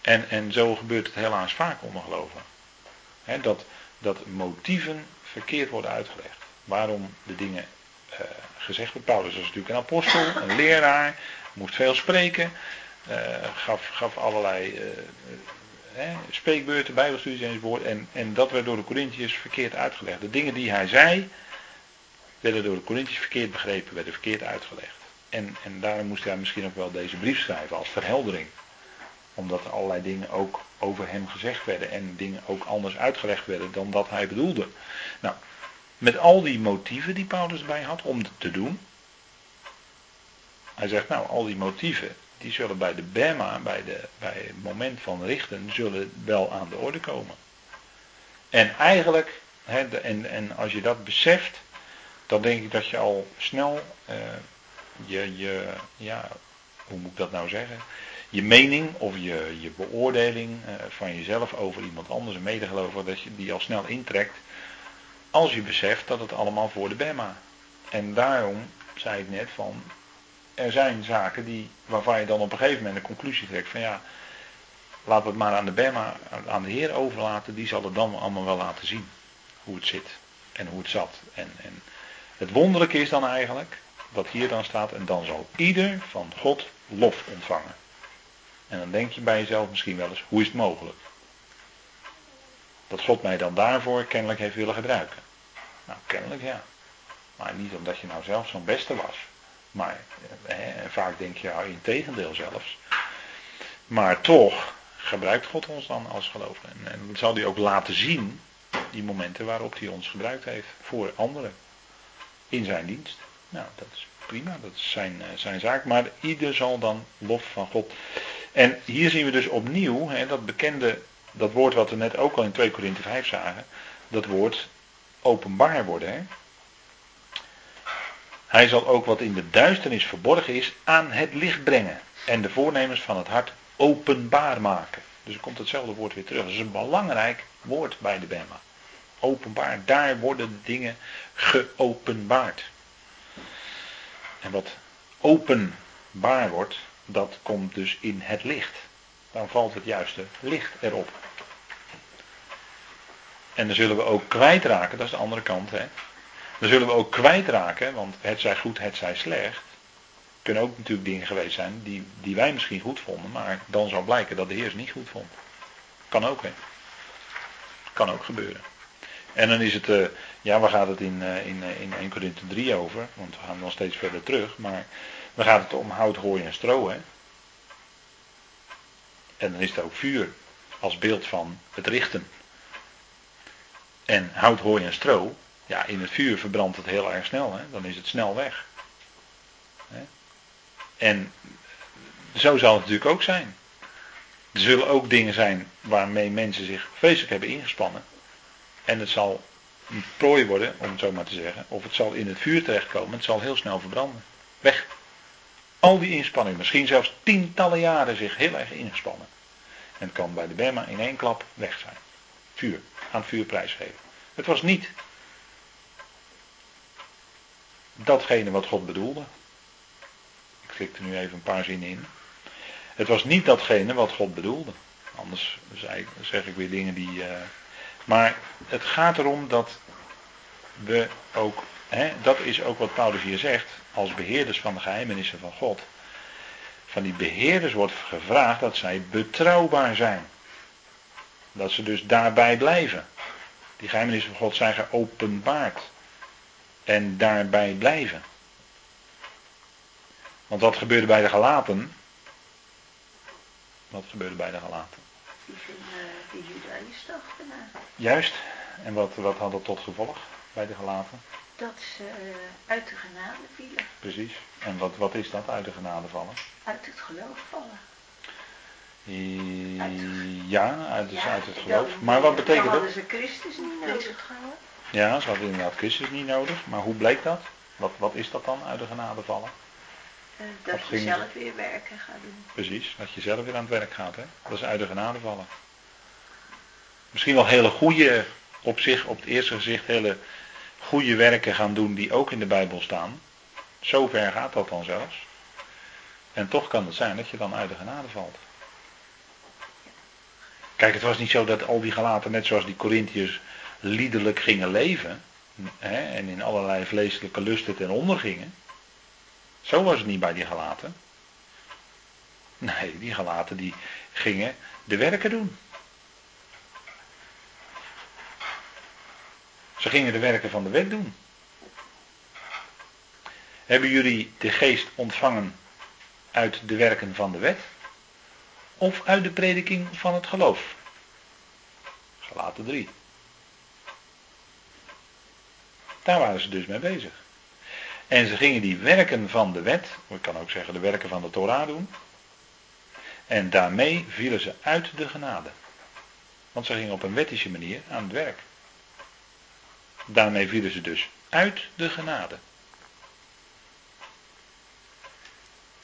En, en zo gebeurt het helaas vaak onder geloven. dat, dat motieven verkeerd worden uitgelegd. Waarom de dingen uh, gezegd worden. Paulus was natuurlijk een apostel, een leraar, moest veel spreken. Uh, gaf, gaf allerlei uh, hè, spreekbeurten, bijbelstudies enzovoort. En, en dat werd door de Corinthiërs verkeerd uitgelegd. De dingen die hij zei, werden door de Corinthiërs verkeerd begrepen, werden verkeerd uitgelegd. En, en daarom moest hij misschien ook wel deze brief schrijven als verheldering. Omdat er allerlei dingen ook over hem gezegd werden en dingen ook anders uitgelegd werden dan dat hij bedoelde. Nou, met al die motieven die Paulus bij had om te doen. Hij zegt nou, al die motieven, die zullen bij de Bema, bij, de, bij het moment van richten, zullen wel aan de orde komen. En eigenlijk, hè, en, en als je dat beseft, dan denk ik dat je al snel uh, je, je, ja, hoe moet ik dat nou zeggen? Je mening of je, je beoordeling uh, van jezelf over iemand anders, een medegelover, dat je die al snel intrekt. Als je beseft dat het allemaal voor de Bema. En daarom zei ik net van, er zijn zaken die, waarvan je dan op een gegeven moment een conclusie trekt van ja, laten we het maar aan de Bema, aan de Heer overlaten, die zal het dan allemaal wel laten zien. Hoe het zit en hoe het zat. En, en het wonderlijke is dan eigenlijk, dat hier dan staat, en dan zal ieder van God lof ontvangen. En dan denk je bij jezelf misschien wel eens, hoe is het mogelijk? Dat God mij dan daarvoor kennelijk heeft willen gebruiken. Nou, kennelijk ja. Maar niet omdat je nou zelf zo'n beste was. Maar hè, vaak denk je, in tegendeel zelfs. Maar toch gebruikt God ons dan als gelovigen. En, en dat zal hij ook laten zien, die momenten waarop hij ons gebruikt heeft voor anderen. In zijn dienst. Nou, dat is prima, dat is zijn, eh, zijn zaak. Maar ieder zal dan lof van God. En hier zien we dus opnieuw hè, dat bekende, dat woord wat we net ook al in 2 Korinthe 5 zagen. Dat woord openbaar worden. Hè. Hij zal ook wat in de duisternis verborgen is aan het licht brengen. En de voornemens van het hart openbaar maken. Dus er komt hetzelfde woord weer terug. Dat is een belangrijk woord bij de Bema. Openbaar. Daar worden de dingen geopenbaard. En wat openbaar wordt, dat komt dus in het licht. Dan valt het juiste licht erop. En dan zullen we ook kwijtraken, dat is de andere kant. Hè? Dan zullen we ook kwijtraken, want het zij goed, het zij slecht. Kunnen ook natuurlijk dingen geweest zijn die, die wij misschien goed vonden, maar dan zal blijken dat de Heer ze niet goed vond. Kan ook, hè? Kan ook gebeuren. En dan is het, uh, ja, waar gaat het in, uh, in, uh, in 1 Corinthië 3 over? Want we gaan nog steeds verder terug, maar dan gaat het om hout, hooi en stro, hè? En dan is het ook vuur als beeld van het richten. En hout, hooi en stro, ja, in het vuur verbrandt het heel erg snel, hè? dan is het snel weg. Hè? En zo zal het natuurlijk ook zijn. Er zullen ook dingen zijn waarmee mensen zich vreselijk hebben ingespannen. En het zal een prooi worden, om het zo maar te zeggen. Of het zal in het vuur terechtkomen. Het zal heel snel verbranden. Weg. Al die inspanning, misschien zelfs tientallen jaren zich heel erg ingespannen. En het kan bij de Bema in één klap weg zijn. Vuur. Aan het vuur prijsgeven. Het was niet datgene wat God bedoelde. Ik klik er nu even een paar zinnen in. Het was niet datgene wat God bedoelde. Anders zeg ik weer dingen die. Uh, maar het gaat erom dat we ook. Hè, dat is ook wat Paulus hier zegt. Als beheerders van de geheimenissen van God. Van die beheerders wordt gevraagd dat zij betrouwbaar zijn. Dat ze dus daarbij blijven. Die geheimenissen van God zijn geopenbaard. En daarbij blijven. Want wat gebeurde bij de gelaten? Wat gebeurde bij de gelaten?
Die vinden de Judaïs.
Juist. En wat, wat had dat tot gevolg bij de gelaten?
Dat ze eh, uit de genade vielen.
Precies. En wat, wat is dat, uit de genade vallen?
Uit het geloof vallen.
Ja, uit, dus
Ja,
uit het
dan-
geloof. Maar wat betekent
Dan
dat?
hadden ze Christus niet nodig gehad.
Ja, ze hadden inderdaad Christus niet nodig. Maar hoe bleek dat? Wat, wat is dat dan, uit de genade vallen?
Eh, Dat je zelf weer werken gaat doen.
Precies, dat je zelf weer aan het werk gaat. Hè? Dat is uit de genade vallen. Misschien wel hele goede, op zich, op het eerste gezicht, hele goede werken gaan doen die ook in de Bijbel staan. Zover gaat dat dan zelfs. En toch kan het zijn dat je dan uit de genade valt. Kijk, het was niet zo dat al die gelaten, net zoals die Corinthiërs, liederlijk gingen leven. Hè, en in allerlei vleeselijke lusten ten onder gingen. Zo was het niet bij die gelaten. Nee, die gelaten die gingen de werken doen. Ze gingen de werken van de wet doen. Hebben jullie de geest ontvangen uit de werken van de wet? Of uit de prediking van het geloof? Gelaten 3. Daar waren ze dus mee bezig. En ze gingen die werken van de wet, ik kan ook zeggen de werken van de Torah doen. En daarmee vielen ze uit de genade. Want ze gingen op een wettische manier aan het werk. Daarmee vielen ze dus uit de genade.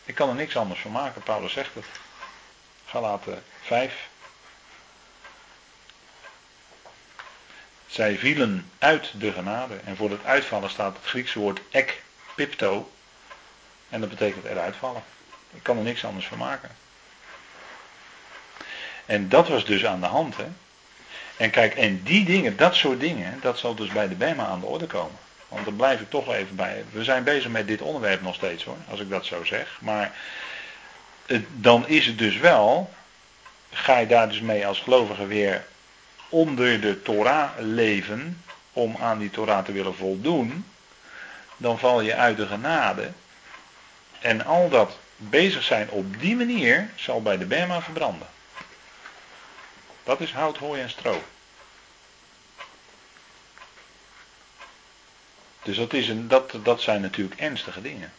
Ik kan er niks anders van maken, Paulus zegt het. Galaten 5. Zij vielen uit de genade. En voor het uitvallen staat het Griekse woord ek pipto. En dat betekent eruit vallen. Ik kan er niks anders van maken. En dat was dus aan de hand. Hè? En kijk, en die dingen, dat soort dingen, dat zal dus bij de BEMA aan de orde komen. Want daar blijf ik toch even bij. We zijn bezig met dit onderwerp nog steeds hoor, als ik dat zo zeg. Maar dan is het dus wel, ga je daar dus mee als gelovige weer onder de Torah leven, om aan die Torah te willen voldoen, dan val je uit de genade. En al dat bezig zijn op die manier zal bij de Bema verbranden. Dat is hout, hooi en stro. Dus dat, is een, dat, dat zijn natuurlijk ernstige dingen.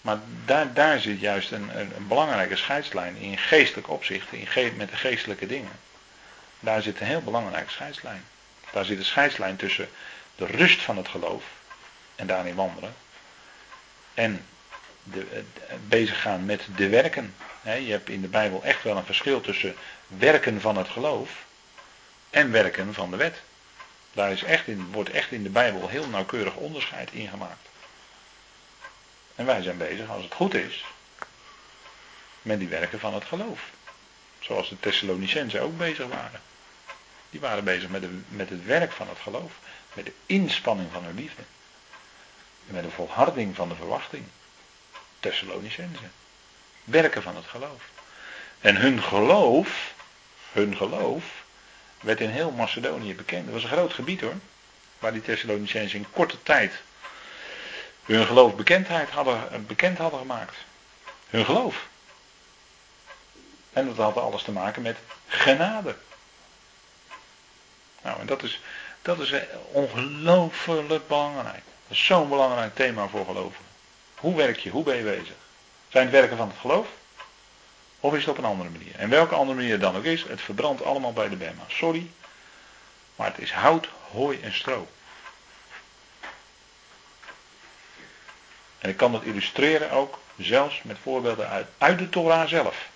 Maar daar, daar zit juist een, een, belangrijke scheidslijn in geestelijk opzicht, in ge, met de geestelijke dingen. Daar zit een heel belangrijke scheidslijn. Daar zit een scheidslijn tussen de rust van het geloof en daarin wandelen. En de, bezig gaan met de werken. je hebt in de Bijbel echt wel een verschil tussen werken van het geloof en werken van de wet. Daar is echt in, wordt echt in de Bijbel heel nauwkeurig onderscheid in gemaakt. En wij zijn bezig, als het goed is, met die werken van het geloof. Zoals de Thessalonicenzen ook bezig waren. Die waren bezig met, de, met het werk van het geloof. Met de inspanning van hun liefde. Met de volharding van de verwachting. Thessalonicenzen. Werken van het geloof. En hun geloof, hun geloof, werd in heel Macedonië bekend. Dat was een groot gebied hoor. Waar die Thessalonicenzen in korte tijd hun geloof bekendheid hadden, bekend hadden gemaakt. Hun geloof. En dat had alles te maken met genade. Nou, en dat is, dat is ongelooflijk belangrijk. Dat is zo'n belangrijk thema voor gelovigen. Hoe werk je? Hoe ben je bezig? Zijn het werken van het geloof? Of is het op een andere manier? En welke andere manier dan ook is, het verbrandt allemaal bij de Bema. Sorry, maar het is hout, hooi en stro. En ik kan dat illustreren ook zelfs met voorbeelden uit, uit de Torah zelf.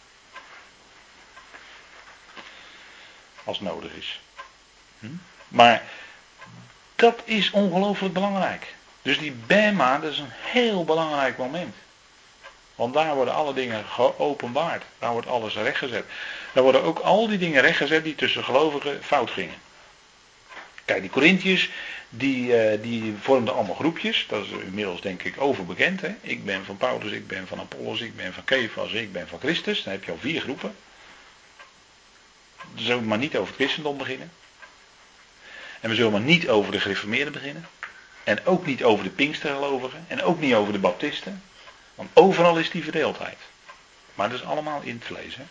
Als nodig is. Hm? Maar dat is ongelooflijk belangrijk. Dus die Bema, dat is een heel belangrijk moment. Want daar worden alle dingen geopenbaard. Daar wordt alles rechtgezet. Daar worden ook al die dingen rechtgezet die tussen gelovigen fout gingen. Kijk, die Corinthiërs, die, uh, die vormden allemaal groepjes. Dat is inmiddels denk ik overbekend. Hè? Ik ben van Paulus, ik ben van Apollos, ik ben van Kefas, ik ben van Christus. Dan heb je al vier groepen. We zullen maar niet over het christendom beginnen. En we zullen maar niet over de gereformeerden beginnen. En ook niet over de Pinkstergelovigen. En ook niet over de Baptisten. Want overal is die verdeeldheid. Maar dat is allemaal in het vlees. Hè?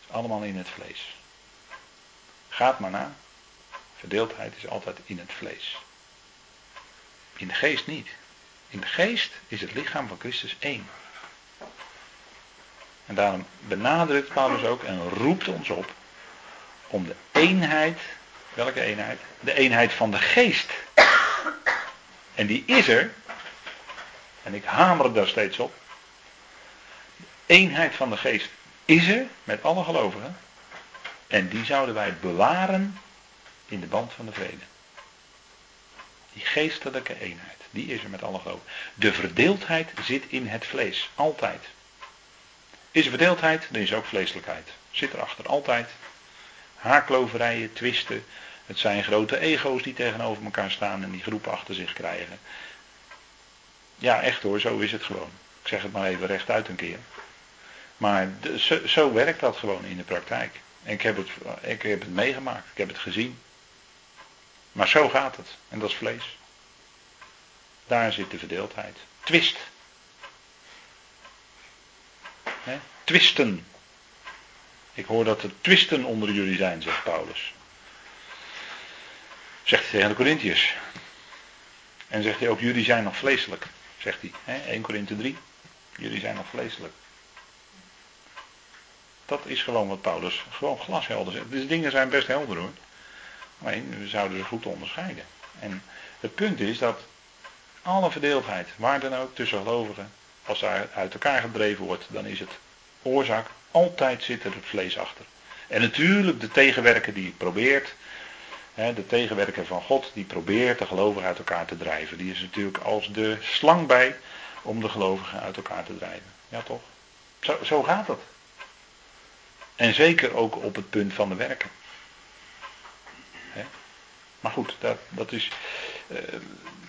Is allemaal in het vlees. Gaat maar na. Verdeeldheid is altijd in het vlees. In de geest niet. In de geest is het lichaam van Christus één. En daarom benadrukt Paulus ook en roept ons op om de eenheid, welke eenheid? De eenheid van de geest. En die is er, en ik hamer daar steeds op. De eenheid van de geest is er met alle gelovigen. En die zouden wij bewaren in de band van de vrede. Die geestelijke eenheid, die is er met alle gelovigen. De verdeeldheid zit in het vlees, altijd. Is er verdeeldheid, dan is er ook vleeselijkheid. Zit erachter, altijd. Haakloverijen, twisten. Het zijn grote ego's die tegenover elkaar staan en die groepen achter zich krijgen. Ja, echt hoor, zo is het gewoon. Ik zeg het maar even rechtuit een keer. Maar zo, zo, werkt dat gewoon in de praktijk. En ik heb, het, ik heb het meegemaakt, ik heb het gezien. Maar zo gaat het. En dat is vlees. Daar zit de verdeeldheid. Twist. He? Twisten. Ik hoor dat er twisten onder jullie zijn, zegt Paulus. Zegt hij tegen de Corinthiërs. En zegt hij ook, jullie zijn nog vleeselijk. Zegt hij. He? 1 Korinthe 3. Jullie zijn nog vleeselijk. Dat is gewoon wat Paulus gewoon glashelder zegt. Dus dingen zijn best helder hoor. Alleen, we zouden ze goed onderscheiden. En het punt is dat alle verdeeldheid, waar dan ook tussen gelovigen, als daar uit elkaar gedreven wordt, dan is het oorzaak, altijd zit er het vlees achter. En natuurlijk de tegenwerker die probeert, de tegenwerker van God, die probeert de gelovigen uit elkaar te drijven. Die is natuurlijk als de slang bij om de gelovigen uit elkaar te drijven. Ja toch? Zo, zo gaat het. En zeker ook op het punt van de werken. Maar goed, dat, dat is. Uh,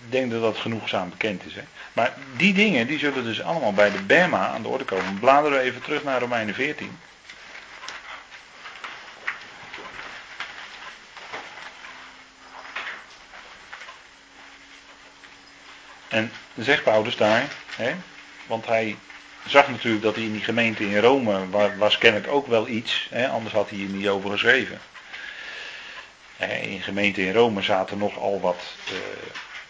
ik denk dat dat genoegzaam bekend is. Hè? Maar die dingen die zullen dus allemaal bij de Bema aan de orde komen. Bladeren we even terug naar Romeinen 14. En zegt Paulus daar, hè, want hij zag natuurlijk dat hij in die gemeente in Rome was kennelijk ook wel iets, hè, anders had hij hier niet over geschreven. In gemeente in Rome zaten nogal wat uh,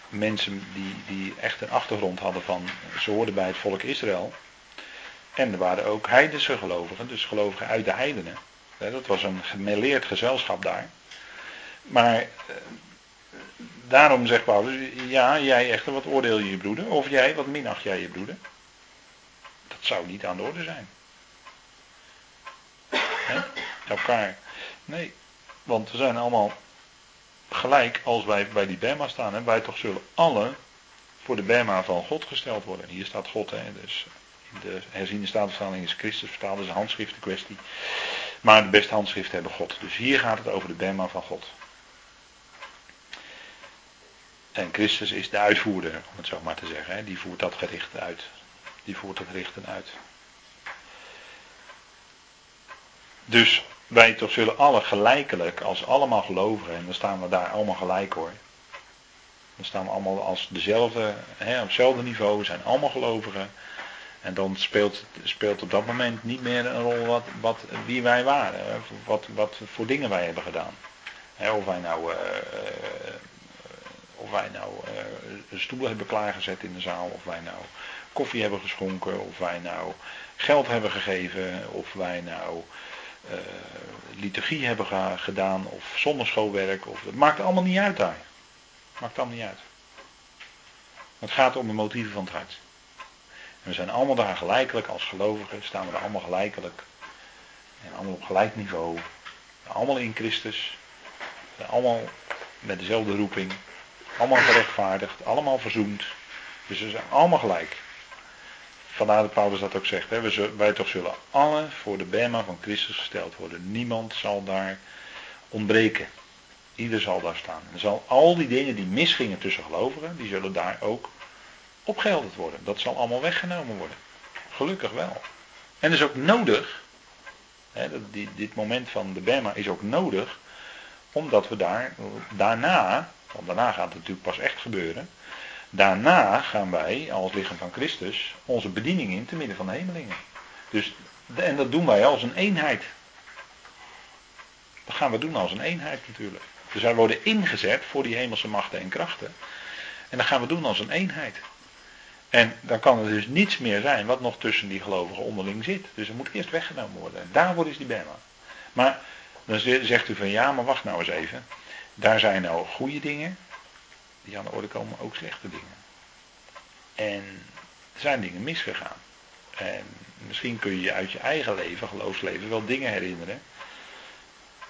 mensen die, die echt een achtergrond hadden van, ze hoorden bij het volk Israël. En er waren ook heidense gelovigen, dus gelovigen uit de heidenen. Dat was een gemêleerd gezelschap daar. Maar uh, daarom zegt Paulus, ja, jij echter, wat oordeel je je broeder? Of jij, wat minacht jij je broeder? Dat zou niet aan de orde zijn. He? Elkaar. Nee, want we zijn allemaal gelijk als wij bij die Bema staan. Hè? Wij toch zullen alle voor de Bema van God gesteld worden. Hier staat God, hè? dus in de herziende statenvertaling is Christus vertaald, is een handschrift kwestie. Maar de beste handschriften hebben God. Dus hier gaat het over de Bema van God. En Christus is de uitvoerder, om het zo maar te zeggen. Hè? Die voert dat gericht uit. Die voert dat richten uit. Dus wij toch zullen alle gelijkelijk, als allemaal gelovigen, en dan staan we daar allemaal gelijk hoor. Dan staan we allemaal als dezelfde, hè, op hetzelfde niveau, zijn allemaal gelovigen. En dan speelt, speelt op dat moment niet meer een rol wat, wat, wie wij waren, wat, wat voor dingen wij hebben gedaan. of wij nou, uh, of wij nou uh, een stoel hebben klaargezet in de zaal, of wij nou koffie hebben geschonken, of wij nou geld hebben gegeven, of wij nou uh, liturgie hebben gedaan of zonderschoolwerk. Of, het maakt allemaal niet uit daar. Maakt allemaal niet uit. Het gaat om de motieven van het hart. En we zijn allemaal daar gelijkelijk als gelovigen, staan we daar allemaal gelijkelijk. En allemaal op gelijk niveau. Allemaal in Christus. Allemaal met dezelfde roeping. Allemaal gerechtvaardigd. Allemaal verzoend. Dus we zijn allemaal gelijk. Vandaar dat Paulus dat ook zegt. Hè? Wij toch zullen alle voor de Bema van Christus gesteld worden. Niemand zal daar ontbreken. Ieder zal daar staan. En zal al die dingen die misgingen tussen gelovigen, die zullen daar ook opgehelderd worden. Dat zal allemaal weggenomen worden. Gelukkig wel. En is ook nodig. Hè, dit moment van de Bema is ook nodig. Omdat we daar, daarna Want daarna gaat het natuurlijk pas echt gebeuren. Daarna gaan wij, als lichaam van Christus, onze bediening in te midden van de hemelingen. Dus, en dat doen wij als een eenheid. Dat gaan we doen als een eenheid natuurlijk. Dus wij worden ingezet voor die hemelse machten en krachten. En dat gaan we doen als een eenheid. En dan kan er dus niets meer zijn wat nog tussen die gelovigen onderling zit. Dus er moet eerst weggenomen worden. En daarvoor is die Bema. Maar dan zegt u van ja, maar wacht nou eens even. Daar zijn nou goede dingen. Die aan de orde komen ook slechte dingen. En er zijn dingen misgegaan. En misschien kun je je uit je eigen leven, geloofsleven, wel dingen herinneren.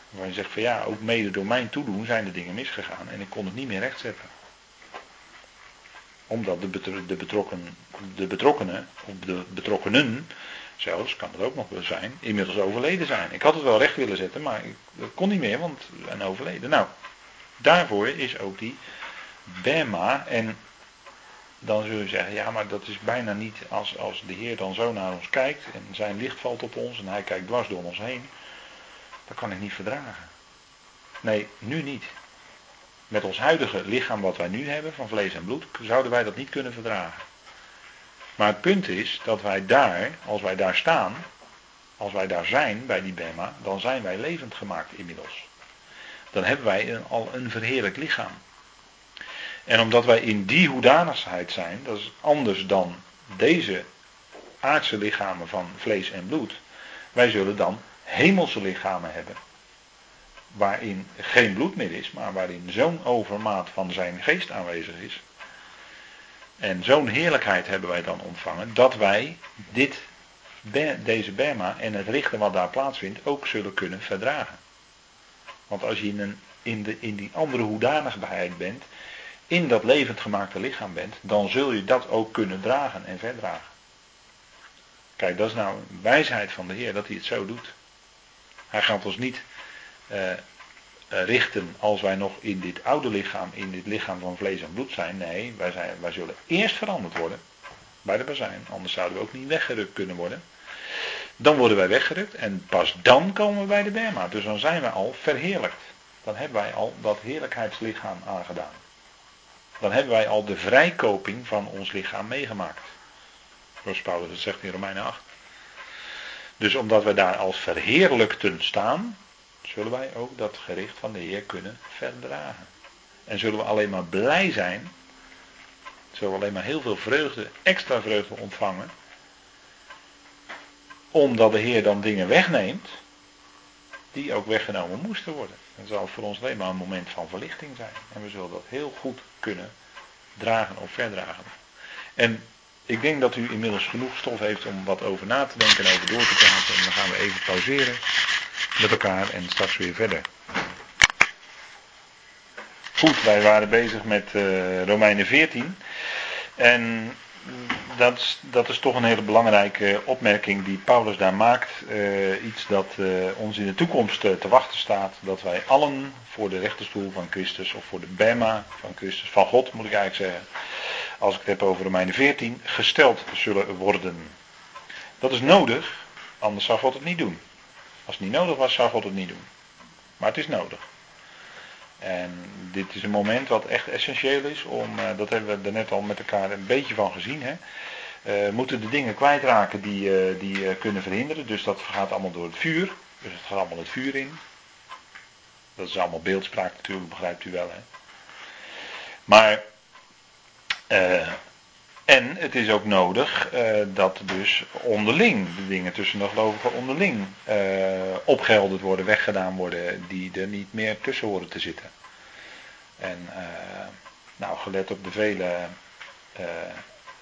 Waar je zegt van ja, ook mede door mijn toedoen zijn er dingen misgegaan. En ik kon het niet meer rechtzetten omdat de, de, betrokken, de betrokkenen, of de betrokkenen zelfs, kan het ook nog wel zijn, inmiddels overleden zijn. Ik had het wel recht willen zetten, maar ik, dat kon niet meer, want een overleden. Nou, daarvoor is ook die Bema. En dan zul je zeggen, ja, maar dat is bijna niet als, als de Heer dan zo naar ons kijkt en zijn licht valt op ons en hij kijkt dwars door ons heen. Dat kan ik niet verdragen. Nee, nu niet. Met ons huidige lichaam wat wij nu hebben, van vlees en bloed, zouden wij dat niet kunnen verdragen. Maar het punt is dat wij daar, als wij daar staan, als wij daar zijn bij die Bema, dan zijn wij levend gemaakt inmiddels. Dan hebben wij een, al een verheerlijk lichaam. En omdat wij in die hoedanigheid zijn, dat is anders dan deze aardse lichamen van vlees en bloed. Wij zullen dan hemelse lichamen hebben waarin geen bloed meer is, maar waarin zo'n overmaat van zijn geest aanwezig is. En zo'n heerlijkheid hebben wij dan ontvangen, dat wij dit, deze Bema en het richten wat daar plaatsvindt ook zullen kunnen verdragen. Want als je in, een, in, de, in die andere hoedanigheid bent, in dat levend gemaakte lichaam bent, dan zul je dat ook kunnen dragen en verdragen. Kijk, dat is nou een wijsheid van de Heer dat hij het zo doet. Hij gaat ons niet uh, richten als wij nog in dit oude lichaam, in dit lichaam van vlees en bloed zijn. Nee, wij, zijn, wij zullen eerst veranderd worden bij de bazijn. Anders zouden we ook niet weggerukt kunnen worden. Dan worden wij weggerukt en pas dan komen we bij de Berma. Dus dan zijn we al verheerlijkt. Dan hebben wij al dat heerlijkheidslichaam aangedaan. Dan hebben wij al de vrijkoping van ons lichaam meegemaakt. Zoals Paulus het zegt in Romeinen 8. Dus omdat we daar als verheerlijkten staan, zullen wij ook dat gericht van de Heer kunnen verdragen. En zullen we alleen maar blij zijn, zullen we alleen maar heel veel vreugde, extra vreugde ontvangen, omdat de Heer dan dingen wegneemt, die ook weggenomen moesten worden. Dan zal voor ons alleen maar een moment van verlichting zijn. En we zullen dat heel goed kunnen dragen of verdragen. En ik denk dat u inmiddels genoeg stof heeft om wat over na te denken en over door te praten. En dan gaan we even pauzeren met elkaar en straks weer verder. Goed, wij waren bezig met uh, Romeinen 14. En dat is, dat is toch een hele belangrijke opmerking die Paulus daar maakt. Uh, iets dat uh, ons in de toekomst te wachten staat. Dat wij allen voor de rechterstoel van Christus, of voor de Bema van Christus, van God moet ik eigenlijk zeggen. Als ik het heb over Romeinen 14, gesteld zullen worden. Dat is nodig, anders zou God het niet doen. Als het niet nodig was, zou God het niet doen. Maar het is nodig. En dit is een moment wat echt essentieel is om, uh, dat hebben we er net al met elkaar een beetje van gezien. Hè? Uh, moeten de dingen kwijtraken die, uh, die kunnen verhinderen. Dus dat gaat allemaal door het vuur. Dus het gaat allemaal het vuur in. Dat is allemaal beeldspraak natuurlijk, begrijpt u wel. Hè? Maar en het is ook nodig uh, dat dus onderling, de dingen tussen de gelovigen onderling, uh, opgehelderd worden, weggedaan worden, die er niet meer tussen horen te zitten. En uh, nou, gelet op de vele,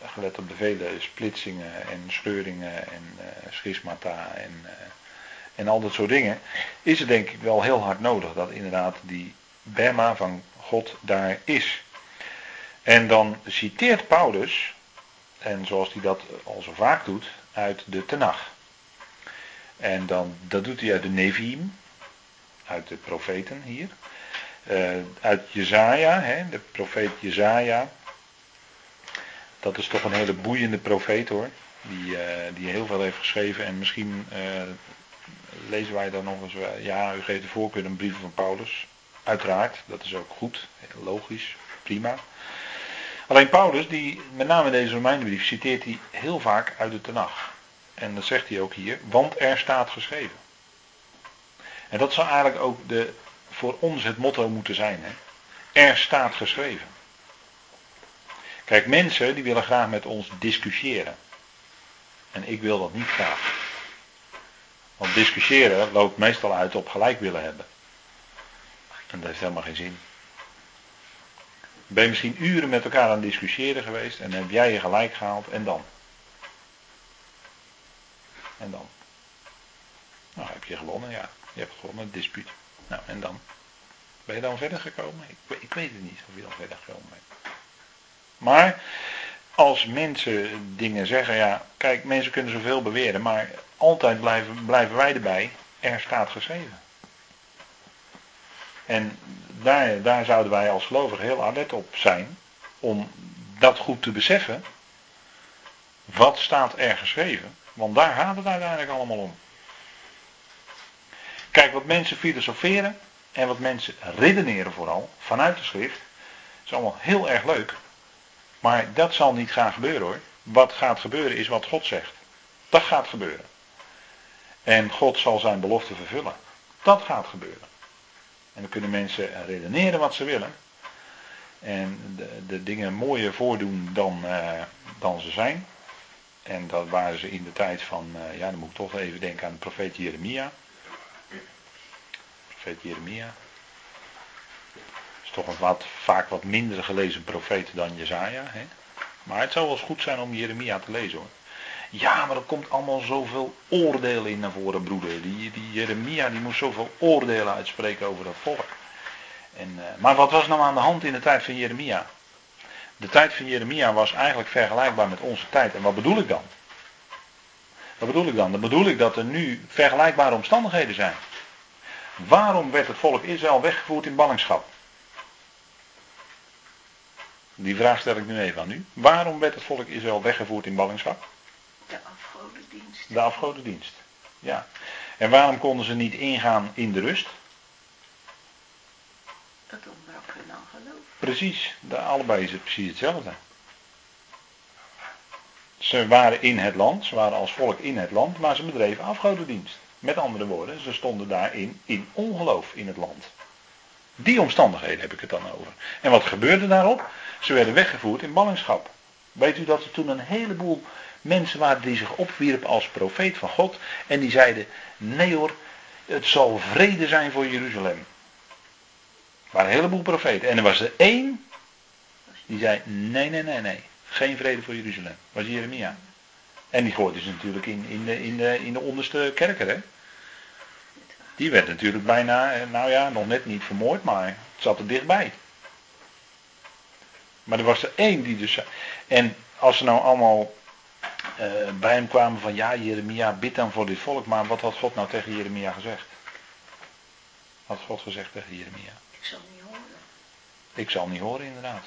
gelet op de vele splitsingen en scheuringen en schismata en, en al dat soort dingen, is het denk ik wel heel hard nodig dat inderdaad die Bema van God daar is. En dan citeert Paulus, en zoals hij dat al zo vaak doet, uit de Tenach. En dan, dat doet hij uit de Nevi'im, uit de profeten hier. Uh, uit Jezaja, hè, de profeet Jezaja. Dat is toch een hele boeiende profeet hoor. Die, uh, die heel veel heeft geschreven. En misschien uh, lezen wij dan nog eens. ja, u geeft de voorkeur een brief van Paulus. Uiteraard, dat is ook goed, logisch, prima. Alleen Paulus, die met name deze Romeinenbrief, citeert hij heel vaak uit de Tenach. En dat zegt hij ook hier, want er staat geschreven. En dat zou eigenlijk ook de, voor ons het motto moeten zijn. Hè? Er staat geschreven. Kijk, mensen die willen graag met ons discussiëren. En ik wil dat niet graag. Want discussiëren loopt meestal uit op gelijk willen hebben. En dat heeft helemaal geen zin. Ben je misschien uren met elkaar aan het discussiëren geweest en heb jij je gelijk gehaald en dan? En dan? Nou, heb je gewonnen, ja. Je hebt gewonnen, het dispuut. Nou, en dan? Ben je dan verder gekomen? Ik, ik weet het niet of je dan verder gekomen bent. Maar als mensen dingen zeggen, ja, kijk, mensen kunnen zoveel beweren, maar altijd blijven, blijven wij erbij, er staat geschreven. En daar, daar zouden wij als gelovigen heel alert op zijn, om dat goed te beseffen. Wat staat er geschreven? Want daar gaat het uiteindelijk allemaal om. Kijk, wat mensen filosoferen en wat mensen redeneren vooral, vanuit de schrift, is allemaal heel erg leuk. Maar dat zal niet gaan gebeuren hoor. Wat gaat gebeuren is wat God zegt. Dat gaat gebeuren. En God zal zijn belofte vervullen. Dat gaat gebeuren. En dan kunnen mensen redeneren wat ze willen. En de, de dingen mooier voordoen dan, uh, dan ze zijn. En dat waren ze in de tijd van, uh, ja dan moet ik toch even denken aan de profeet Jeremia. Profeet Jeremia. Is toch een wat, vaak wat minder gelezen profeet dan Jezaja. Hè? Maar het zou wel eens goed zijn om Jeremia te lezen hoor. Ja, maar er komt allemaal zoveel oordelen in naar voren, broeder. Die, die Jeremia die moest zoveel oordelen uitspreken over dat volk. En, uh, maar wat was nou aan de hand in de tijd van Jeremia? De tijd van Jeremia was eigenlijk vergelijkbaar met onze tijd. En wat bedoel ik dan? Wat bedoel ik dan? Dan bedoel ik dat er nu vergelijkbare omstandigheden zijn. Waarom werd het volk Israël weggevoerd in ballingschap? Die vraag stel ik nu even aan u. Waarom werd het volk Israël weggevoerd in ballingschap?
De afgodendienst.
De afgodendienst. Ja. En waarom konden ze niet ingaan in de rust?
Dat ontbrak hun aan geloof.
Precies. De, allebei is het precies hetzelfde. Ze waren in het land, ze waren als volk in het land, maar ze bedreven afgodendienst. Met andere woorden, ze stonden daarin in ongeloof in het land. Die omstandigheden heb ik het dan over. En wat gebeurde daarop? Ze werden weggevoerd in ballingschap. Weet u dat er toen een heleboel mensen waren die zich opwierpen als profeet van God. En die zeiden, nee hoor, het zal vrede zijn voor Jeruzalem. Er waren een heleboel profeten. En er was er één die zei, nee, nee, nee, nee. Geen vrede voor Jeruzalem. Dat was Jeremia. En die gooide ze natuurlijk in, in, de, in, de, onderste kerker, hè. Die werd natuurlijk bijna, eh, nou ja, nog net niet vermoord, maar het zat er dichtbij. Maar er was er één die dus. En als ze nou allemaal bij hem kwamen van ja, Jeremia, bid dan voor dit volk. Maar wat had God nou tegen Jeremia gezegd? Wat had God gezegd tegen Jeremia?
Ik zal niet horen.
Ik zal niet horen, inderdaad.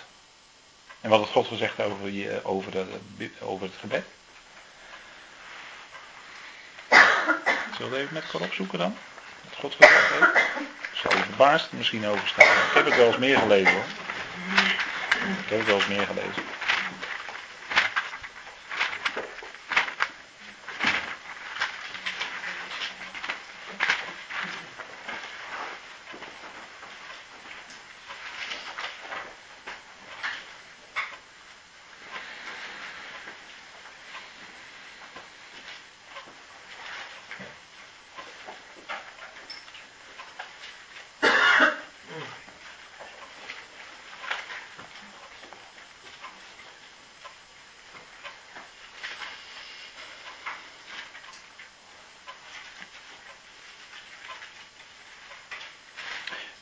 En wat had God gezegd over, je, over, de, over het gebed? Zullen we even met elkaar opzoeken dan? Wat God gezegd heeft? Ik zal je verbaasd misschien over staan. Ik heb het wel eens meer gelezen hoor. Ik heb het wel eens meer gelezen.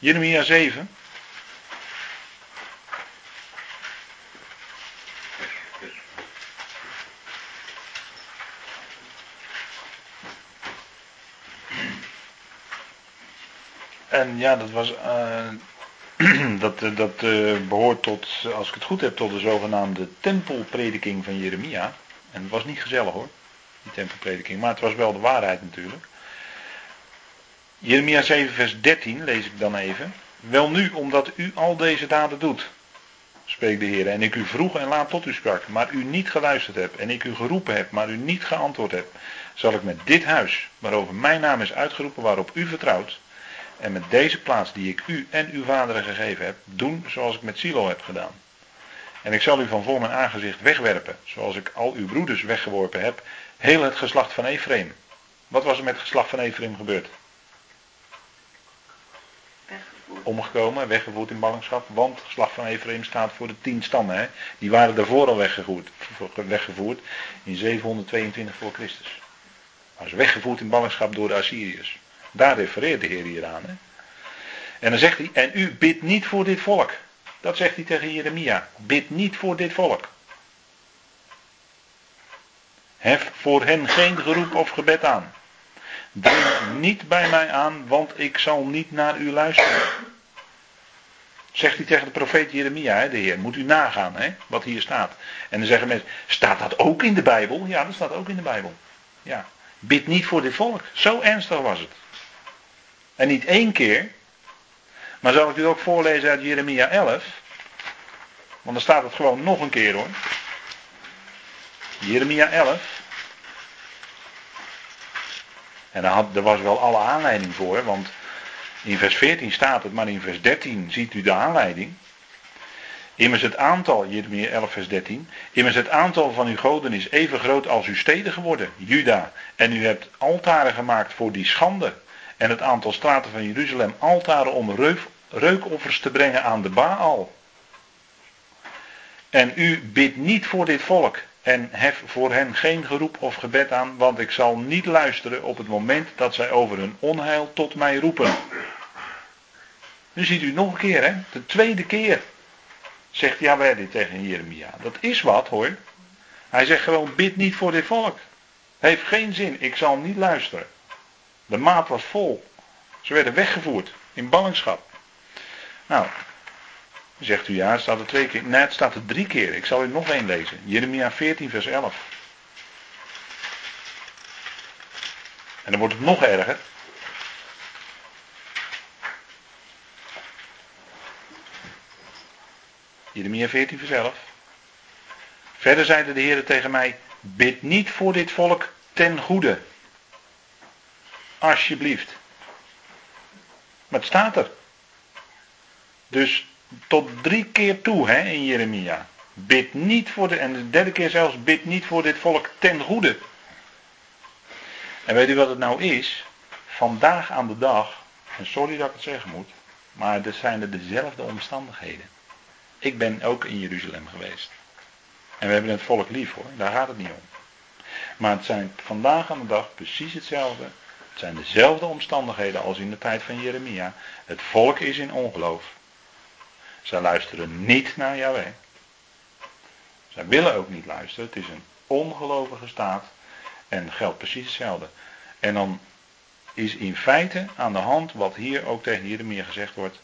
Jeremia 7. En ja, dat was. Uh, dat uh, dat uh, behoort tot, als ik het goed heb, tot de zogenaamde tempelprediking van Jeremia. En het was niet gezellig hoor, die tempelprediking. Maar het was wel de waarheid natuurlijk. Jeremia 7, vers 13 lees ik dan even. Wel nu, omdat u al deze daden doet, spreekt de Heer, en ik u vroeg en laat tot u sprak, maar u niet geluisterd hebt, en ik u geroepen heb, maar u niet geantwoord hebt, zal ik met dit huis, waarover mijn naam is uitgeroepen, waarop u vertrouwt, en met deze plaats die ik u en uw vaderen gegeven heb, doen zoals ik met Silo heb gedaan. En ik zal u van voor mijn aangezicht wegwerpen, zoals ik al uw broeders weggeworpen heb, heel het geslacht van Ephraim. Wat was er met het geslacht van Ephraim gebeurd? Omgekomen, weggevoerd in ballingschap, want het geslacht van Ephraim staat voor de tien stammen. Die waren daarvoor al weggevoerd, weggevoerd in 722 voor Christus. Ze weggevoerd in ballingschap door de Assyriërs. Daar refereert de Heer hier aan. Hè? En dan zegt hij, en u bidt niet voor dit volk. Dat zegt hij tegen Jeremia. Bid niet voor dit volk. Hef voor hen geen geroep of gebed aan. Dring niet bij mij aan, want ik zal niet naar u luisteren. Zegt hij tegen de profeet Jeremia, hè, de Heer. Moet u nagaan hè, wat hier staat. En dan zeggen mensen, staat dat ook in de Bijbel? Ja, dat staat ook in de Bijbel. Ja. Bid niet voor dit volk. Zo ernstig was het. En niet één keer, maar zal ik u ook voorlezen uit Jeremia 11? Want dan staat het gewoon nog een keer hoor. Jeremia 11. En daar, er was wel alle aanleiding voor, want in vers 14 staat het, maar in vers 13 ziet u de aanleiding. Immers het aantal, Jeremia 11 vers 13, immers het aantal van uw goden is even groot als uw steden geworden, Juda. En u hebt altaren gemaakt voor die schande. En het aantal straten van Jeruzalem altaren om reukoffers te brengen aan de Baal. En u bidt niet voor dit volk en hef voor hen geen geroep of gebed aan, want ik zal niet luisteren op het moment dat zij over hun onheil tot mij roepen. Nu ziet u nog een keer, hè? De tweede keer zegt Yahweh dit tegen Jeremia. Dat is wat hoor. Hij zegt gewoon, bid niet voor dit volk. Heeft geen zin, ik zal niet luisteren. De maat was vol. Ze werden weggevoerd in ballingschap. Nou, zegt u ja, het staat er twee keer. Nee, het staat er drie keer. Ik zal u nog één lezen. Jeremia 14, vers 11. En dan wordt het nog erger. Jeremia 14, vers 11. Verder zeide de Heer tegen mij: Bid niet voor dit volk ten goede. Alsjeblieft. Maar het staat er. Dus tot drie keer toe hè, in Jeremia. Bid niet voor de, en de derde keer zelfs, bid niet voor dit volk ten goede. En weet u wat het nou is? Vandaag aan de dag, en sorry dat ik het zeggen moet, maar er zijn er dezelfde omstandigheden. Ik ben ook in Jeruzalem geweest. En we hebben het volk lief hoor, daar gaat het niet om. Maar het zijn vandaag aan de dag precies hetzelfde. Het zijn dezelfde omstandigheden als in de tijd van Jeremia. Het volk is in ongeloof. Zij luisteren niet naar Yahweh. Zij willen ook niet luisteren. Het is een ongelovige staat. En geldt precies hetzelfde. En dan is in feite aan de hand wat hier ook tegen Jeremia gezegd wordt.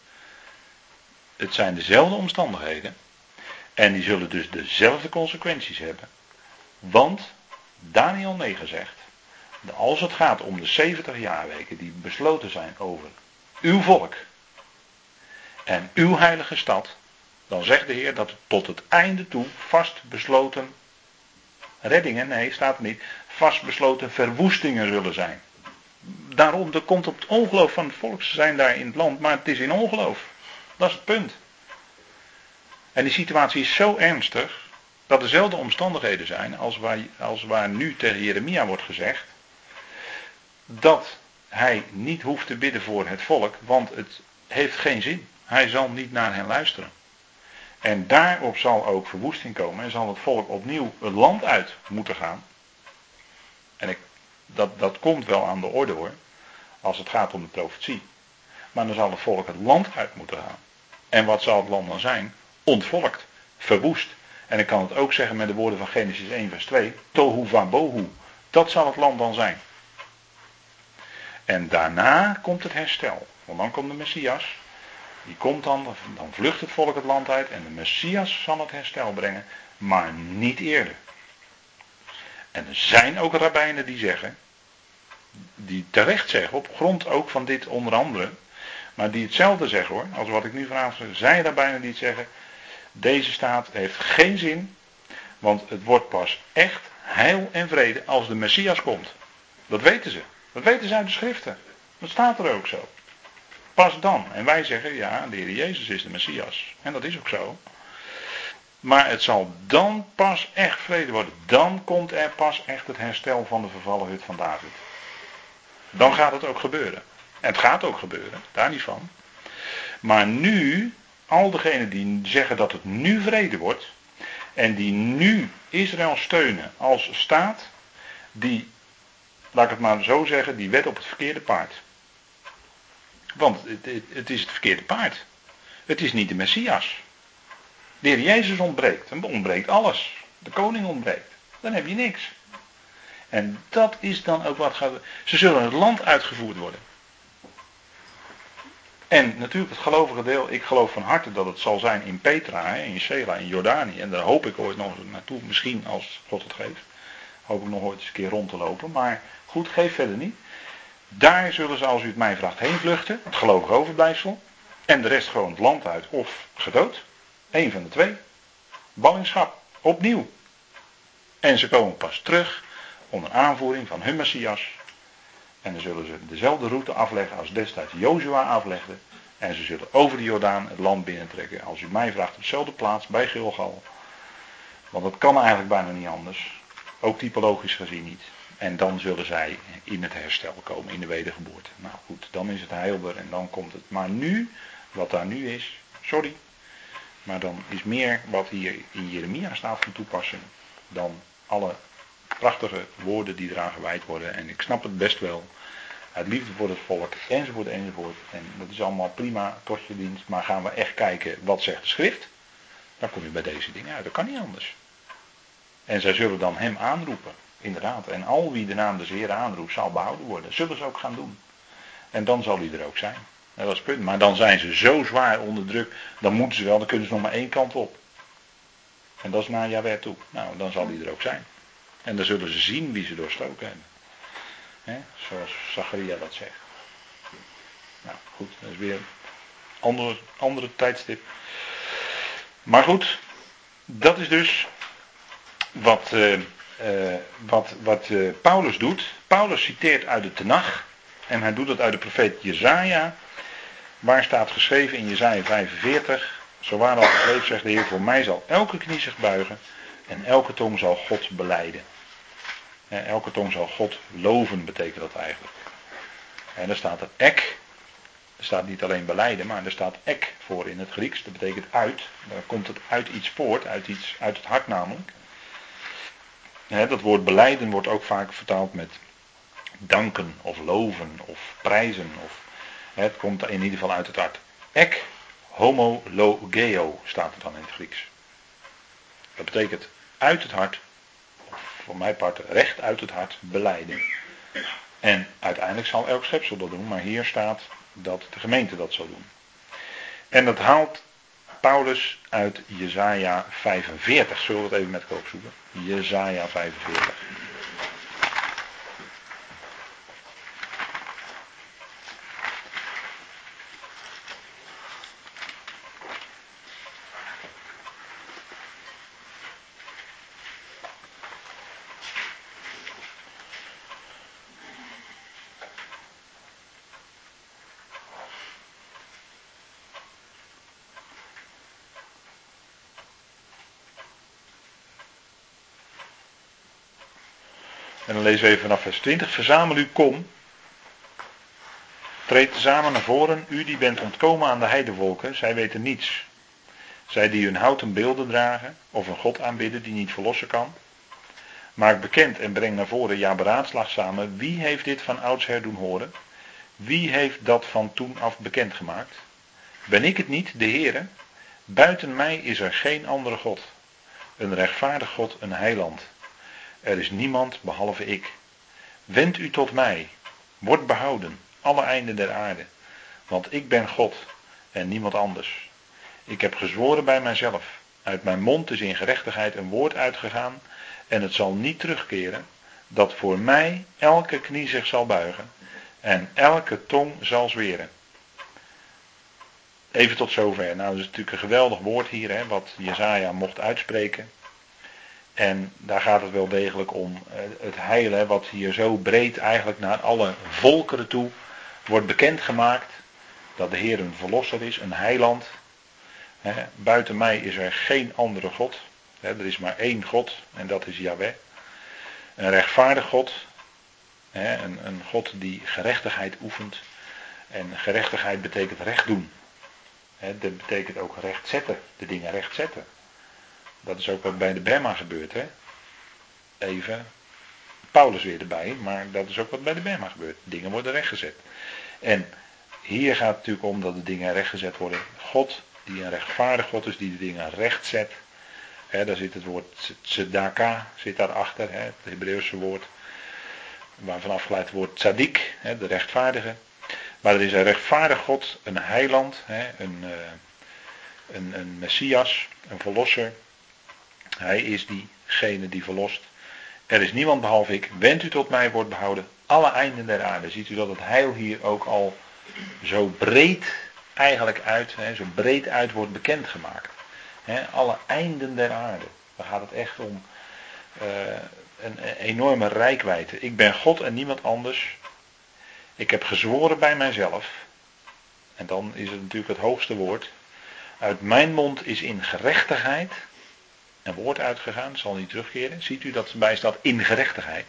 Het zijn dezelfde omstandigheden. En die zullen dus dezelfde consequenties hebben. Want Daniel 9 zegt. Als het gaat om de 70 jaarweken die besloten zijn over uw volk en uw heilige stad, dan zegt de Heer dat tot het einde toe vastbesloten reddingen, nee, staat er niet, vastbesloten verwoestingen zullen zijn. Daarom, er komt op het ongeloof van het volk, ze zijn daar in het land, maar het is in ongeloof. Dat is het punt. En die situatie is zo ernstig, dat dezelfde omstandigheden zijn als als waar nu tegen Jeremia wordt gezegd, dat hij niet hoeft te bidden voor het volk, want het heeft geen zin. Hij zal niet naar hen luisteren. En daarop zal ook verwoesting komen en zal het volk opnieuw het land uit moeten gaan. En ik, dat, dat komt wel aan de orde hoor, als het gaat om de profetie. Maar dan zal het volk het land uit moeten gaan. En wat zal het land dan zijn? Ontvolkt, verwoest. En ik kan het ook zeggen met de woorden van Genesis 1 vers 2. Tohu bohu. Dat zal het land dan zijn. En daarna komt het herstel. Want dan komt de Messias. Die komt dan, dan vlucht het volk het land uit en de Messias zal het herstel brengen, maar niet eerder. En er zijn ook rabbijnen die zeggen, die terecht zeggen, op grond ook van dit onder andere, Maar die hetzelfde zeggen hoor, als wat ik nu vanavond zeg. Zij daar bijna die zeggen. Deze staat heeft geen zin. Want het wordt pas echt heil en vrede als de Messias komt. Dat weten ze. Dat weten ze uit de schriften. Dat staat er ook zo. Pas dan. En wij zeggen, ja, de Heer Jezus is de Messias. En dat is ook zo. Maar het zal dan pas echt vrede worden. Dan komt er pas echt het herstel van de vervallen hut van David. Dan gaat het ook gebeuren. En het gaat ook gebeuren, daar niet van. Maar nu, al degenen die zeggen dat het nu vrede wordt. En die nu Israël steunen als staat. Die, laat ik het maar zo zeggen, die wet op het verkeerde paard. Want het, het, is het verkeerde paard. Het is niet de Messias. De heer Jezus ontbreekt. Dan ontbreekt alles. De koning ontbreekt. Dan heb je niks. En dat is dan ook wat gaat. Ze zullen het land uitgevoerd worden. En natuurlijk het gelovige deel, ik geloof van harte dat het zal zijn in Petra, in Sela, in Jordanië. En daar hoop ik ooit nog naartoe, misschien als God het geeft. Hoop ik nog ooit eens een keer rond te lopen. Maar goed, geef verder niet. Daar zullen ze, als u het mij vraagt, heen vluchten. Het gelovige overblijfsel. En de rest gewoon het land uit of gedood. Eén van de twee. Ballingschap. Opnieuw. En ze komen pas terug onder aanvoering van hun Messias. En dan zullen ze dezelfde route afleggen als destijds Jozua aflegde. En ze zullen over de Jordaan het land binnentrekken. Als u mij vraagt, op dezelfde plaats bij Gilgal. Want dat kan eigenlijk bijna niet anders. Ook typologisch gezien niet. En dan zullen zij in het herstel komen, in de wedergeboorte. Nou goed, dan is het heilbaar en dan komt het. Maar nu, wat daar nu is, sorry. Maar dan is meer wat hier in Jeremia staat van toepassing dan alle prachtige woorden die eraan gewijd worden. En ik snap het best wel. Uit liefde voor het volk, enzovoort, enzovoort. En dat is allemaal prima tot je dienst. Maar gaan we echt kijken wat zegt de schrift? Dan kom je bij deze dingen uit. Dat kan niet anders. En zij zullen dan hem aanroepen. Inderdaad. En al wie de naam des Heeren aanroept, zal behouden worden. Zullen ze ook gaan doen. En dan zal hij er ook zijn. Dat is het punt. Maar dan zijn ze zo zwaar onder druk. Dan moeten ze wel, dan kunnen ze nog maar één kant op. En dat is naar Jaweh toe. Nou, dan zal hij er ook zijn. En dan zullen ze zien wie ze doorstoken hebben. He, zoals Zacharia dat zegt. Nou goed, dat is weer een andere, andere tijdstip. Maar goed, dat is dus wat, uh, uh, wat, wat uh, Paulus doet. Paulus citeert uit de Tenach. En hij doet dat uit de profeet Jezaja. Waar staat geschreven in Jezaja 45. Zo waar al geschreven zegt de Heer, voor mij zal elke knie zich buigen. En elke tong zal God beleiden. elke tong zal God loven, betekent dat eigenlijk. En dan staat er ek. Er staat niet alleen beleiden, maar er staat ek voor in het Grieks. Dat betekent uit. Dan komt het uit iets voort, uit, iets, uit het hart namelijk. Dat woord beleiden wordt ook vaak vertaald met danken of loven of prijzen. Of, het komt in ieder geval uit het hart. Ek homologeo staat er dan in het Grieks. Dat betekent uit het hart, of voor mijn part recht uit het hart, beleiden. En uiteindelijk zal elk schepsel dat doen, maar hier staat dat de gemeente dat zal doen. En dat haalt Paulus uit Jezaja 45. Zullen we het even met elkaar opzoeken? Jezaja 45. We even vanaf vers 20. Verzamel u, kom. Treed samen naar voren, u die bent ontkomen aan de heidewolken, zij weten niets. Zij die hun houten beelden dragen, of een God aanbidden die niet verlossen kan. Maak bekend en breng naar voren, ja beraadslag samen, wie heeft dit van oudsher doen horen? Wie heeft dat van toen af bekendgemaakt? Ben ik het niet, de Heere? Buiten mij is er geen andere God. Een rechtvaardig God, een heiland. Er is niemand behalve ik. Wend u tot mij. Word behouden, alle einden der aarde. Want ik ben God en niemand anders. Ik heb gezworen bij mijzelf. Uit mijn mond is in gerechtigheid een woord uitgegaan. En het zal niet terugkeren. Dat voor mij elke knie zich zal buigen. En elke tong zal zweren. even tot zover. Nou, dat is natuurlijk een geweldig woord hier, hè, wat Jezaja mocht uitspreken. En daar gaat het wel degelijk om eh, het heilen, wat hier zo breed eigenlijk naar alle volkeren toe wordt bekendgemaakt. Dat de Heer een verlosser is, een heiland. buiten mij is er geen andere God. er is maar één God en dat is Yahweh. Een rechtvaardig God. een, een God die gerechtigheid oefent. En gerechtigheid betekent recht doen. dat betekent ook recht zetten. De dingen recht zetten. Dat is ook wat bij de Bema gebeurt. Hè? Even Paulus weer erbij, maar dat is ook wat bij de Bema gebeurt. Dingen worden rechtgezet. En hier gaat het natuurlijk om dat de dingen rechtgezet worden. God, die een rechtvaardig God is, die de dingen recht zet. Daar zit het woord tzedaka, zit daarachter, hè, het Hebreeuwse woord. Waarvan afgeleid wordt tzadik, hè, de rechtvaardige. Maar er is een rechtvaardig God, een heiland, een, uh, een, een messias, een verlosser. Hij is diegene die verlost. Er is niemand behalve ik. Wend u tot mij, wordt behouden. Alle einden der aarde. Ziet u dat het heil hier ook al zo breed eigenlijk uit, hè, zo breed uit wordt bekendgemaakt. Hè, alle einden der aarde. Daar gaat het echt om een, een enorme rijkwijde. Ik ben God en niemand anders. Ik heb gezworen bij mijzelf. En dan is het natuurlijk het hoogste woord. Uit mijn mond is in gerechtigheid een woord uitgegaan, zal niet terugkeren. Ziet u dat erbij staat in gerechtigheid?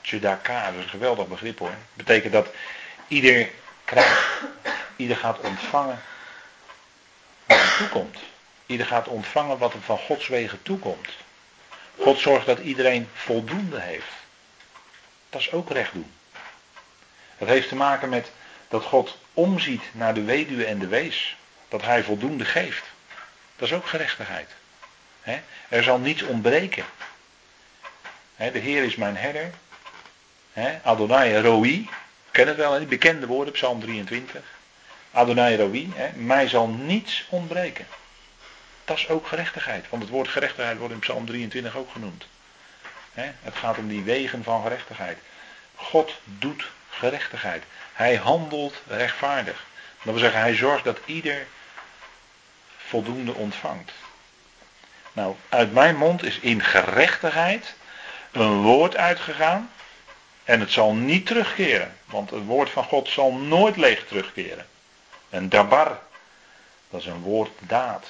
Tzedaka, dat is een geweldig begrip hoor. Betekent dat ieder krijgt, ieder gaat ontvangen wat hem toekomt. Ieder gaat ontvangen wat hem van Gods wegen toekomt. God zorgt dat iedereen voldoende heeft. Dat is ook recht doen. Dat heeft te maken met dat God omziet naar de weduwe en de wees. Dat hij voldoende geeft. Dat is ook gerechtigheid. Er zal niets ontbreken. De Heer is mijn herder. Adonai Roi. Ken het wel, die bekende woorden, Psalm 23. Adonai Roi. Mij zal niets ontbreken. Dat is ook gerechtigheid. Want het woord gerechtigheid wordt in Psalm 23 ook genoemd. Het gaat om die wegen van gerechtigheid. God doet gerechtigheid. Hij handelt rechtvaardig. Dat wil zeggen, hij zorgt dat ieder voldoende ontvangt. Nou, uit mijn mond is in gerechtigheid een woord uitgegaan. En het zal niet terugkeren. Want het woord van God zal nooit leeg terugkeren. Een dabar. Dat is een woord daad.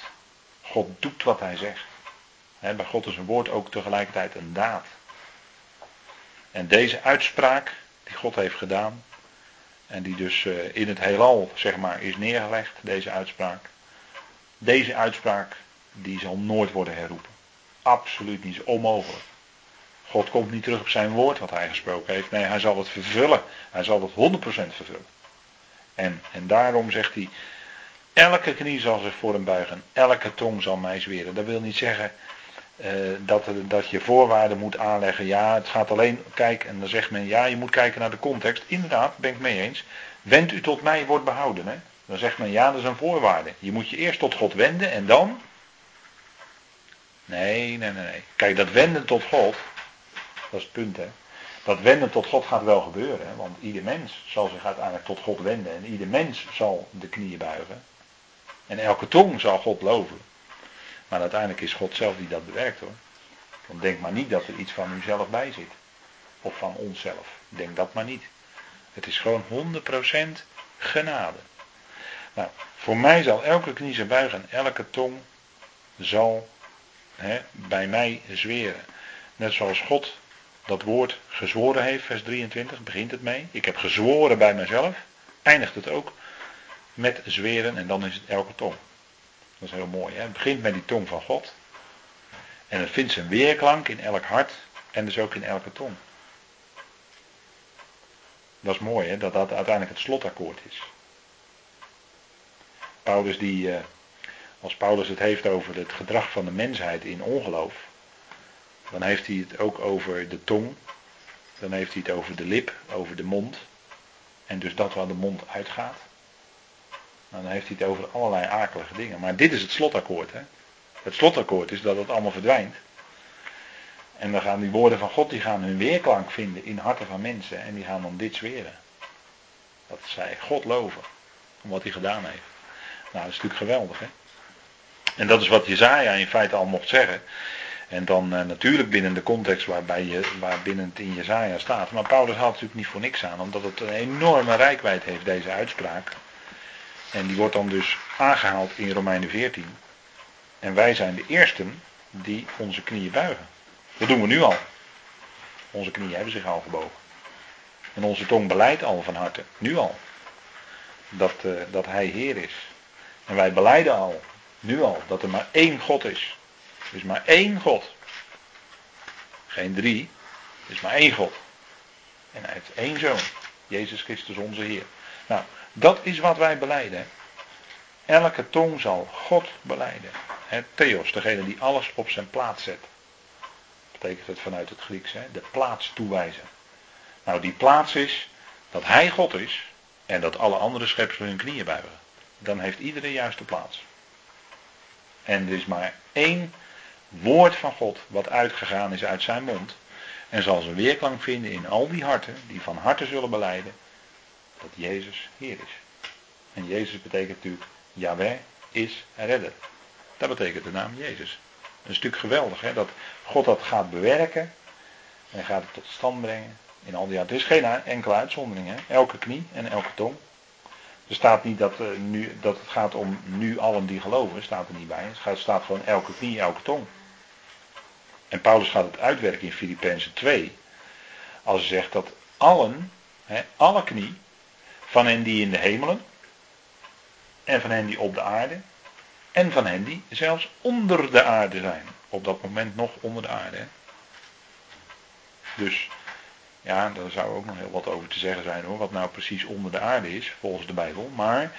God doet wat hij zegt. bij God is een woord ook tegelijkertijd een daad. En deze uitspraak die God heeft gedaan. En die dus eh, in het heelal, zeg maar, is neergelegd, deze uitspraak. Deze uitspraak, die zal nooit worden herroepen. Absoluut niet, onmogelijk. God komt niet terug op zijn woord wat hij gesproken heeft. Nee, hij zal het vervullen. Hij zal het 100% vervullen. En, en daarom zegt hij, elke knie zal zich voor hem buigen, elke tong zal mij zweren. Dat wil niet zeggen uh, dat, dat je voorwaarden moet aanleggen. Ja, het gaat alleen, kijk, en dan zegt men, ja, je moet kijken naar de context. Inderdaad, ben ik mee eens. Wend u tot mij, wordt behouden. Hè? Dan zegt men, ja, dat is een voorwaarde. Je moet je eerst tot God wenden en dan. Nee, nee, nee, nee. Kijk, dat wenden tot God, dat is het punt, hè. Dat wenden tot God gaat wel gebeuren, hè? want ieder mens zal zich uiteindelijk tot God wenden en ieder mens zal de knieën buigen. En elke tong zal God loven. Maar uiteindelijk is God zelf die dat bewerkt hoor. Dan denk maar niet dat er iets van uzelf bij zit. Of van onszelf. Denk dat maar niet. Het is gewoon 100% genade. Nou, voor mij zal elke knie zich buigen en elke tong zal hè, bij mij zweren. Net zoals God dat woord gezworen heeft, vers 23, begint het mee. Ik heb gezworen bij mezelf, eindigt het ook met zweren en dan is het elke tong. Dat is heel mooi. Hè? Het begint met die tong van God. En het vindt zijn weerklank in elk hart en dus ook in elke tong. Dat is mooi, hè? dat dat uiteindelijk het slotakkoord is. Paulus die, eh, als Paulus het heeft over het gedrag van de mensheid in ongeloof, dan heeft hij het ook over de tong, dan heeft hij het over de lip, over de mond, en dus dat waar de mond uitgaat. Nou, dan heeft hij het over allerlei akelige dingen. Maar dit is het slotakkoord. Hè? Het slotakkoord is dat het allemaal verdwijnt. En dan gaan die woorden van God die gaan hun weerklank vinden in harten van mensen. En die gaan dan dit zweren. Dat zij God loven. om wat hij gedaan heeft. Nou, dat is natuurlijk geweldig, hè? En dat is wat Jezaja in feite al mocht zeggen. En dan uh, natuurlijk binnen de context waarbij je, waar binnen het in Jezaja staat. Maar Paulus haalt natuurlijk niet voor niks aan, omdat het een enorme rijkwijd heeft, deze uitspraak. En die wordt dan dus aangehaald in Romeinen 14. En wij zijn de eersten die onze knieën buigen. Dat doen we nu al. Onze knieën hebben zich al gebogen. En onze tong beleidt al van harte, nu al, dat, uh, dat Hij Heer is. En wij beleiden al, nu al, dat er maar één God is. Er is maar één God. Geen drie, er is maar één God. En hij heeft één zoon, Jezus Christus onze Heer. Nou, dat is wat wij beleiden. Elke tong zal God beleiden. Theos, degene die alles op zijn plaats zet. Betekent het vanuit het Grieks, hè? de plaats toewijzen. Nou, die plaats is dat Hij God is en dat alle andere schepselen hun knieën buigen. Dan heeft iedereen juiste plaats. En er is maar één woord van God wat uitgegaan is uit zijn mond. En zal zijn weerklank vinden in al die harten die van harte zullen beleiden dat Jezus Heer is. En Jezus betekent natuurlijk, Yahweh is redder. Dat betekent de naam Jezus. Een stuk geweldig, hè? dat God dat gaat bewerken en gaat het tot stand brengen in al die harten. Het is geen enkele uitzondering, hè? elke knie en elke tong. Er staat niet dat, uh, nu, dat het gaat om nu allen die geloven, staat er niet bij. Het staat gewoon elke knie, elke tong. En Paulus gaat het uitwerken in Filippenzen 2. Als hij zegt dat allen, alle knie, van hen die in de hemelen, en van hen die op de aarde, en van hen die zelfs onder de aarde zijn. Op dat moment nog onder de aarde. Dus ja, daar zou ook nog heel wat over te zeggen zijn hoor. Wat nou precies onder de aarde is, volgens de Bijbel. Maar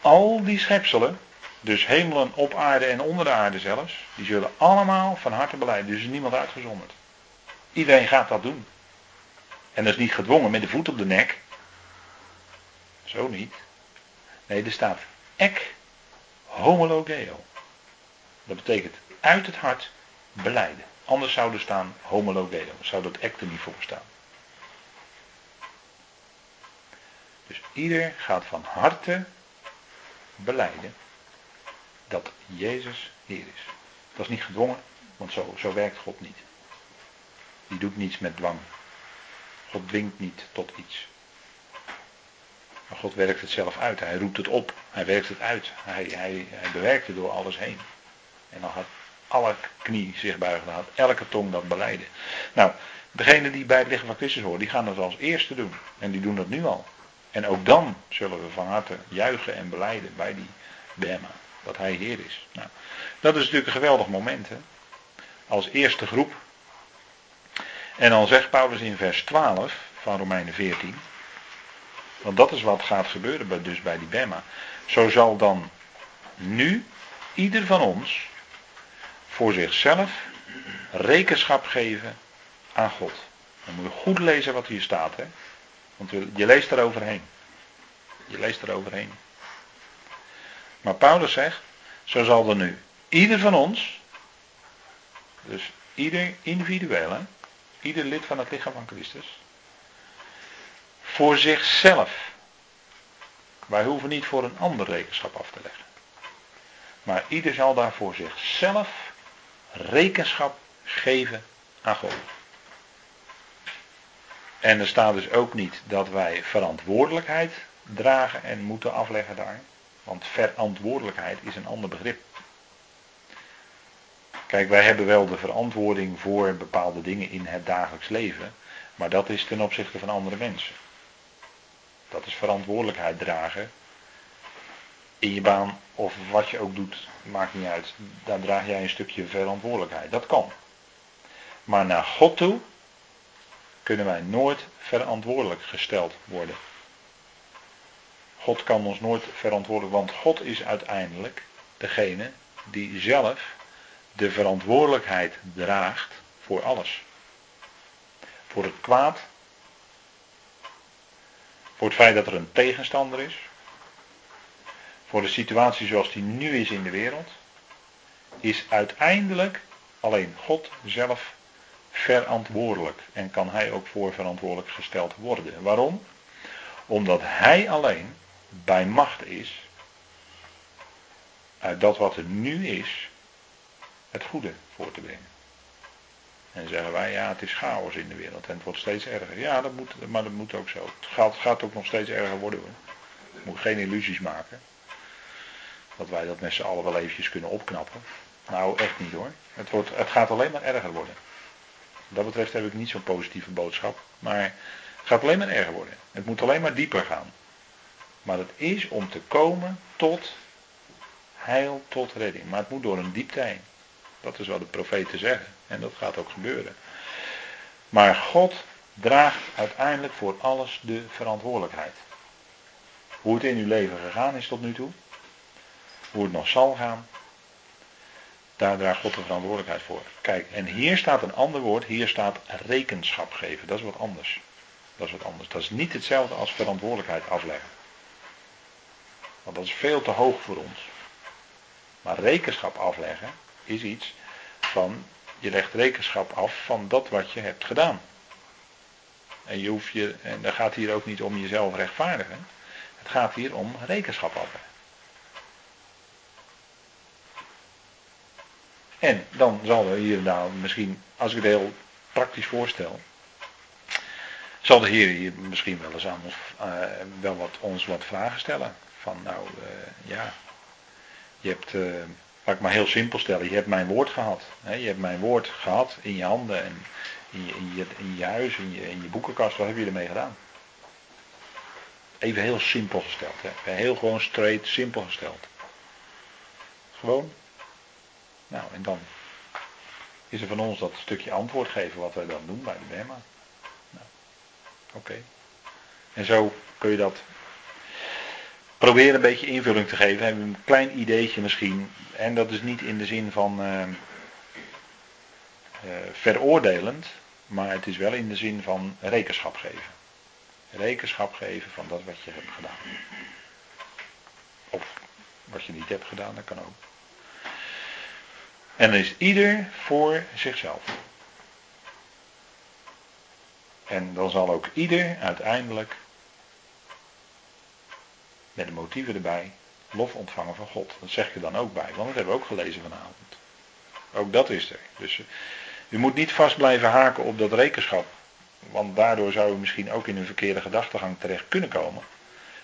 al die schepselen, dus hemelen op aarde en onder de aarde zelfs, die zullen allemaal van harte beleiden. Dus er is niemand uitgezonderd. Iedereen gaat dat doen. En dat is niet gedwongen met de voet op de nek. Zo niet. Nee, er staat ek homologeo. Dat betekent uit het hart beleiden. Anders zou er staan homologeo. Zou dat er niet voor staan. Dus ieder gaat van harte beleiden dat Jezus Heer is. Dat is niet gedwongen, want zo, zo werkt God niet. Die doet niets met dwang. God dwingt niet tot iets. Maar God werkt het zelf uit. Hij roept het op. Hij werkt het uit. Hij, hij, hij bewerkt het door alles heen. En dan gaat alle knie zich buigen. Gaat elke tong dat beleiden. Nou, degenen die bij het lichaam van Christus horen, die gaan dat als eerste doen. En die doen dat nu al. En ook dan zullen we van harte juichen en beleiden bij die Bema. Dat hij Heer is. Nou, dat is natuurlijk een geweldig moment. Hè? Als eerste groep. En dan zegt Paulus in vers 12 van Romeinen 14. Want dat is wat gaat gebeuren bij, dus bij die Bema. Zo zal dan nu ieder van ons voor zichzelf rekenschap geven aan God. Dan moet je goed lezen wat hier staat. Hè? Want je leest er overheen. Je leest er overheen. Maar Paulus zegt, zo zal er nu ieder van ons, dus ieder individueel, hè, ieder lid van het lichaam van Christus, voor zichzelf. Wij hoeven niet voor een ander rekenschap af te leggen. Maar ieder zal daar voor zichzelf rekenschap geven aan God. En er staat dus ook niet dat wij verantwoordelijkheid dragen en moeten afleggen daar. Want verantwoordelijkheid is een ander begrip. Kijk, wij hebben wel de verantwoording voor bepaalde dingen in het dagelijks leven. Maar dat is ten opzichte van andere mensen. Dat is verantwoordelijkheid dragen. In je baan of wat je ook doet, maakt niet uit. Daar draag jij een stukje verantwoordelijkheid. Dat kan. Maar naar God toe kunnen wij nooit verantwoordelijk gesteld worden. God kan ons nooit verantwoordelijk, want God is uiteindelijk degene die zelf de verantwoordelijkheid draagt voor alles. Voor het kwaad, voor het feit dat er een tegenstander is, voor de situatie zoals die nu is in de wereld, is uiteindelijk alleen God zelf verantwoordelijk. En kan hij ook voor verantwoordelijk gesteld worden. Waarom? Omdat hij alleen bij macht is, uit dat wat er nu is, het goede voor te brengen. En zeggen wij, ja, het is chaos in de wereld en het wordt steeds erger. Ja, dat moet, maar dat moet ook zo. Het gaat, gaat ook nog steeds erger worden hoor. Moet geen illusies maken. Dat wij dat met z'n allen wel eventjes kunnen opknappen. Nou, echt niet hoor. Het, wordt, het gaat alleen maar erger worden. Wat dat betreft heb ik niet zo'n positieve boodschap. Maar het gaat alleen maar erger worden. Het moet alleen maar dieper gaan. Maar het is om te komen tot heil, tot redding. Maar het moet door een diepte heen. Dat is wat de profeten zeggen. En dat gaat ook gebeuren. Maar God draagt uiteindelijk voor alles de verantwoordelijkheid. Hoe het in uw leven gegaan is tot nu toe. Hoe het nog zal gaan. Daar draagt God de verantwoordelijkheid voor. Kijk, en hier staat een ander woord. Hier staat rekenschap geven. Dat is wat anders. Dat is wat anders. Dat is niet hetzelfde als verantwoordelijkheid afleggen. Want dat is veel te hoog voor ons. Maar rekenschap afleggen is iets van, je legt rekenschap af van dat wat je hebt gedaan. En je hoeft je, en dat gaat hier ook niet om jezelf rechtvaardigen. Het gaat hier om rekenschap afleggen. En dan zal er hier nou misschien, als ik het heel praktisch voorstel, zal de Heer hier misschien wel eens aan ons, uh, wel wat, ons wat vragen stellen. Van nou, uh, ja, je hebt, uh, laat ik maar heel simpel stellen, je hebt mijn woord gehad. Hè? Je hebt mijn woord gehad in je handen en in je, in je, in je huis, in je, in je boekenkast. Wat heb je ermee gedaan? Even heel simpel gesteld. Hè? Heel gewoon straight, simpel gesteld. Gewoon. Nou, en dan is er van ons dat stukje antwoord geven wat wij dan doen bij de BEMA. Nou, Oké. En zo kun je dat proberen een beetje invulling te geven. Hebben een klein ideetje misschien. En dat is niet in de zin van uh, uh, veroordelend, maar het is wel in de zin van rekenschap geven. Rekenschap geven van dat wat je hebt gedaan. Of wat je niet hebt gedaan, dat kan ook. En dan is ieder voor zichzelf. En dan zal ook ieder uiteindelijk met de motieven erbij lof ontvangen van God. Dat zeg je dan ook bij, want dat hebben we ook gelezen vanavond. Ook dat is er. Dus eh, u moet niet vast blijven haken op dat rekenschap. Want daardoor zou u misschien ook in een verkeerde gedachtegang terecht kunnen komen.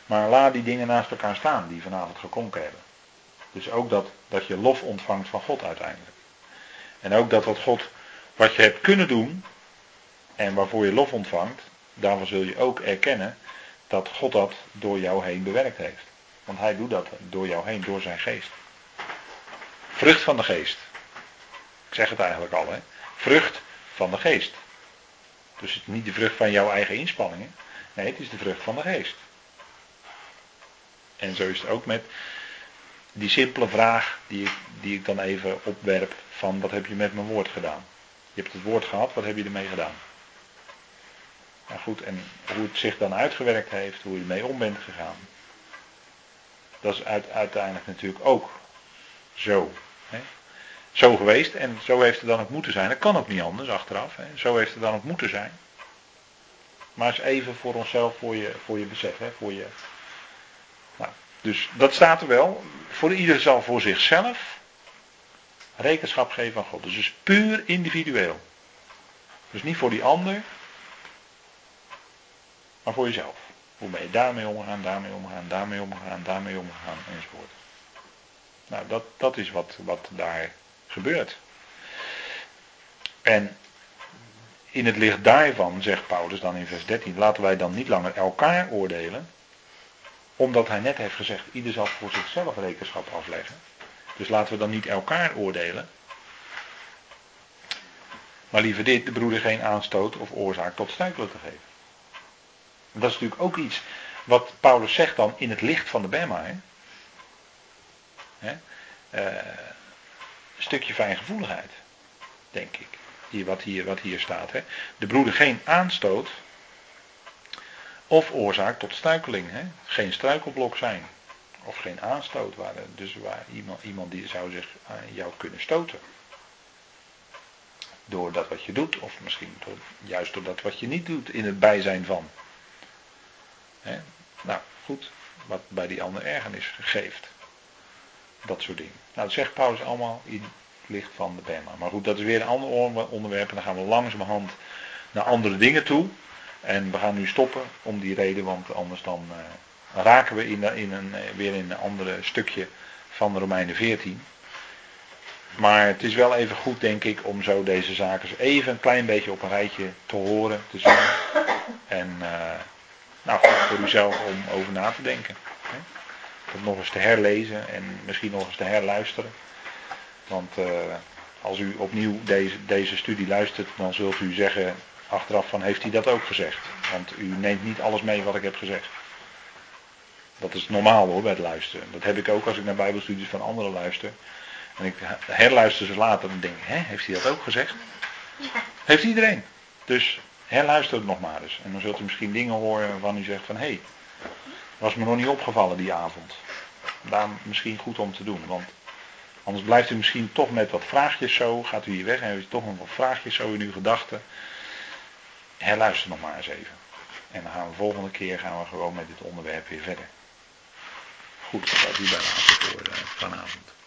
Maar laat die dingen naast elkaar staan die vanavond geklonken hebben. Dus ook dat, dat je lof ontvangt van God uiteindelijk. En ook dat wat God, wat je hebt kunnen doen, en waarvoor je lof ontvangt, daarvan zul je ook erkennen dat God dat door jou heen bewerkt heeft. Want hij doet dat door jou heen, door zijn geest. Vrucht van de geest. Ik zeg het eigenlijk al, hè. Vrucht van de geest. Dus het is niet de vrucht van jouw eigen inspanningen. Nee, het is de vrucht van de geest. En zo is het ook met die simpele vraag die ik, die ik dan even opwerp van wat heb je met mijn woord gedaan? Je hebt het woord gehad, wat heb je ermee gedaan? Nou goed, en hoe het zich dan uitgewerkt heeft, hoe je ermee om bent gegaan. Dat is uiteindelijk natuurlijk ook zo. Hè? Zo geweest en zo heeft het dan ook moeten zijn. Dat kan ook niet anders achteraf. Hè? Zo heeft het dan ook moeten zijn. Maar eens even voor onszelf, voor je, voor je besef. Hè? Voor je... Dus dat staat er wel. Voor ieder zal voor zichzelf rekenschap geven aan God. Dus het is puur individueel. Dus niet voor die ander, maar voor jezelf. Hoe ben je daarmee omgegaan, daarmee omgegaan, daarmee omgegaan, daarmee omgegaan enzovoort. Nou, dat, dat is wat, wat daar gebeurt. En in het licht daarvan, zegt Paulus dan in vers 13, laten wij dan niet langer elkaar oordelen, omdat hij net heeft gezegd, ieder zal voor zichzelf rekenschap afleggen. Dus laten we dan niet elkaar oordelen. Maar liever dit, de broeder geen aanstoot of oorzaak tot stuikelen te geven. Dat is natuurlijk ook iets wat Paulus zegt dan in het licht van de Bema. Hè? Hè? Uh, een stukje fijngevoeligheid, denk ik. Hier, wat, hier, wat hier staat. Hè? De broeder geen aanstoot of oorzaak tot struikeling. Hè? Geen struikelblok zijn. Of geen aanstoot. Dus waar iemand, iemand die zou zich aan jou kunnen stoten. Door dat wat je doet. Of misschien juist door dat wat je niet doet in het bijzijn van. Nou, goed. wat bij die ander ergernis geeft. Dat soort dingen. Nou, dat zegt Paulus allemaal in het licht van de Bema. Maar goed, dat is weer een ander onderwerp. En dan gaan we langzamerhand naar andere dingen toe. En we gaan nu stoppen om die reden, want anders dan uh, raken we in, in een, eh, weer in een ander stukje van Romeinen 14. Maar het is wel even goed, denk ik, om zo deze zaken even een klein beetje op een rijtje te horen, te zien. En uh, nou, goed voor uzelf om over na te denken. Hè? Om nog eens te herlezen en misschien nog eens te herluisteren. Want als u opnieuw deze, deze studie luistert, dan zult u zeggen achteraf van heeft hij dat ook gezegd. Want u neemt niet alles mee wat ik heb gezegd. Dat is normaal hoor bij het luisteren. Dat heb ik ook als ik naar bijbelstudies van anderen luister. En ik herluister ze later en denk, hè, heeft hij dat ook gezegd? Heeft iedereen. Dus herluister het nog maar eens. En dan zult u misschien dingen horen waarvan u zegt van, hé, hey, was me nog niet opgevallen die avond. Daarom misschien goed om te doen. Want anders blijft u misschien toch met wat vraagjes zo. Gaat u hier weg en heeft u toch nog wat vraagjes zo in uw gedachten. Herluister nog maar eens even. En dan gaan we de volgende keer gaan we gewoon met dit onderwerp weer verder. Goed, dat u bij voor uh, vanavond.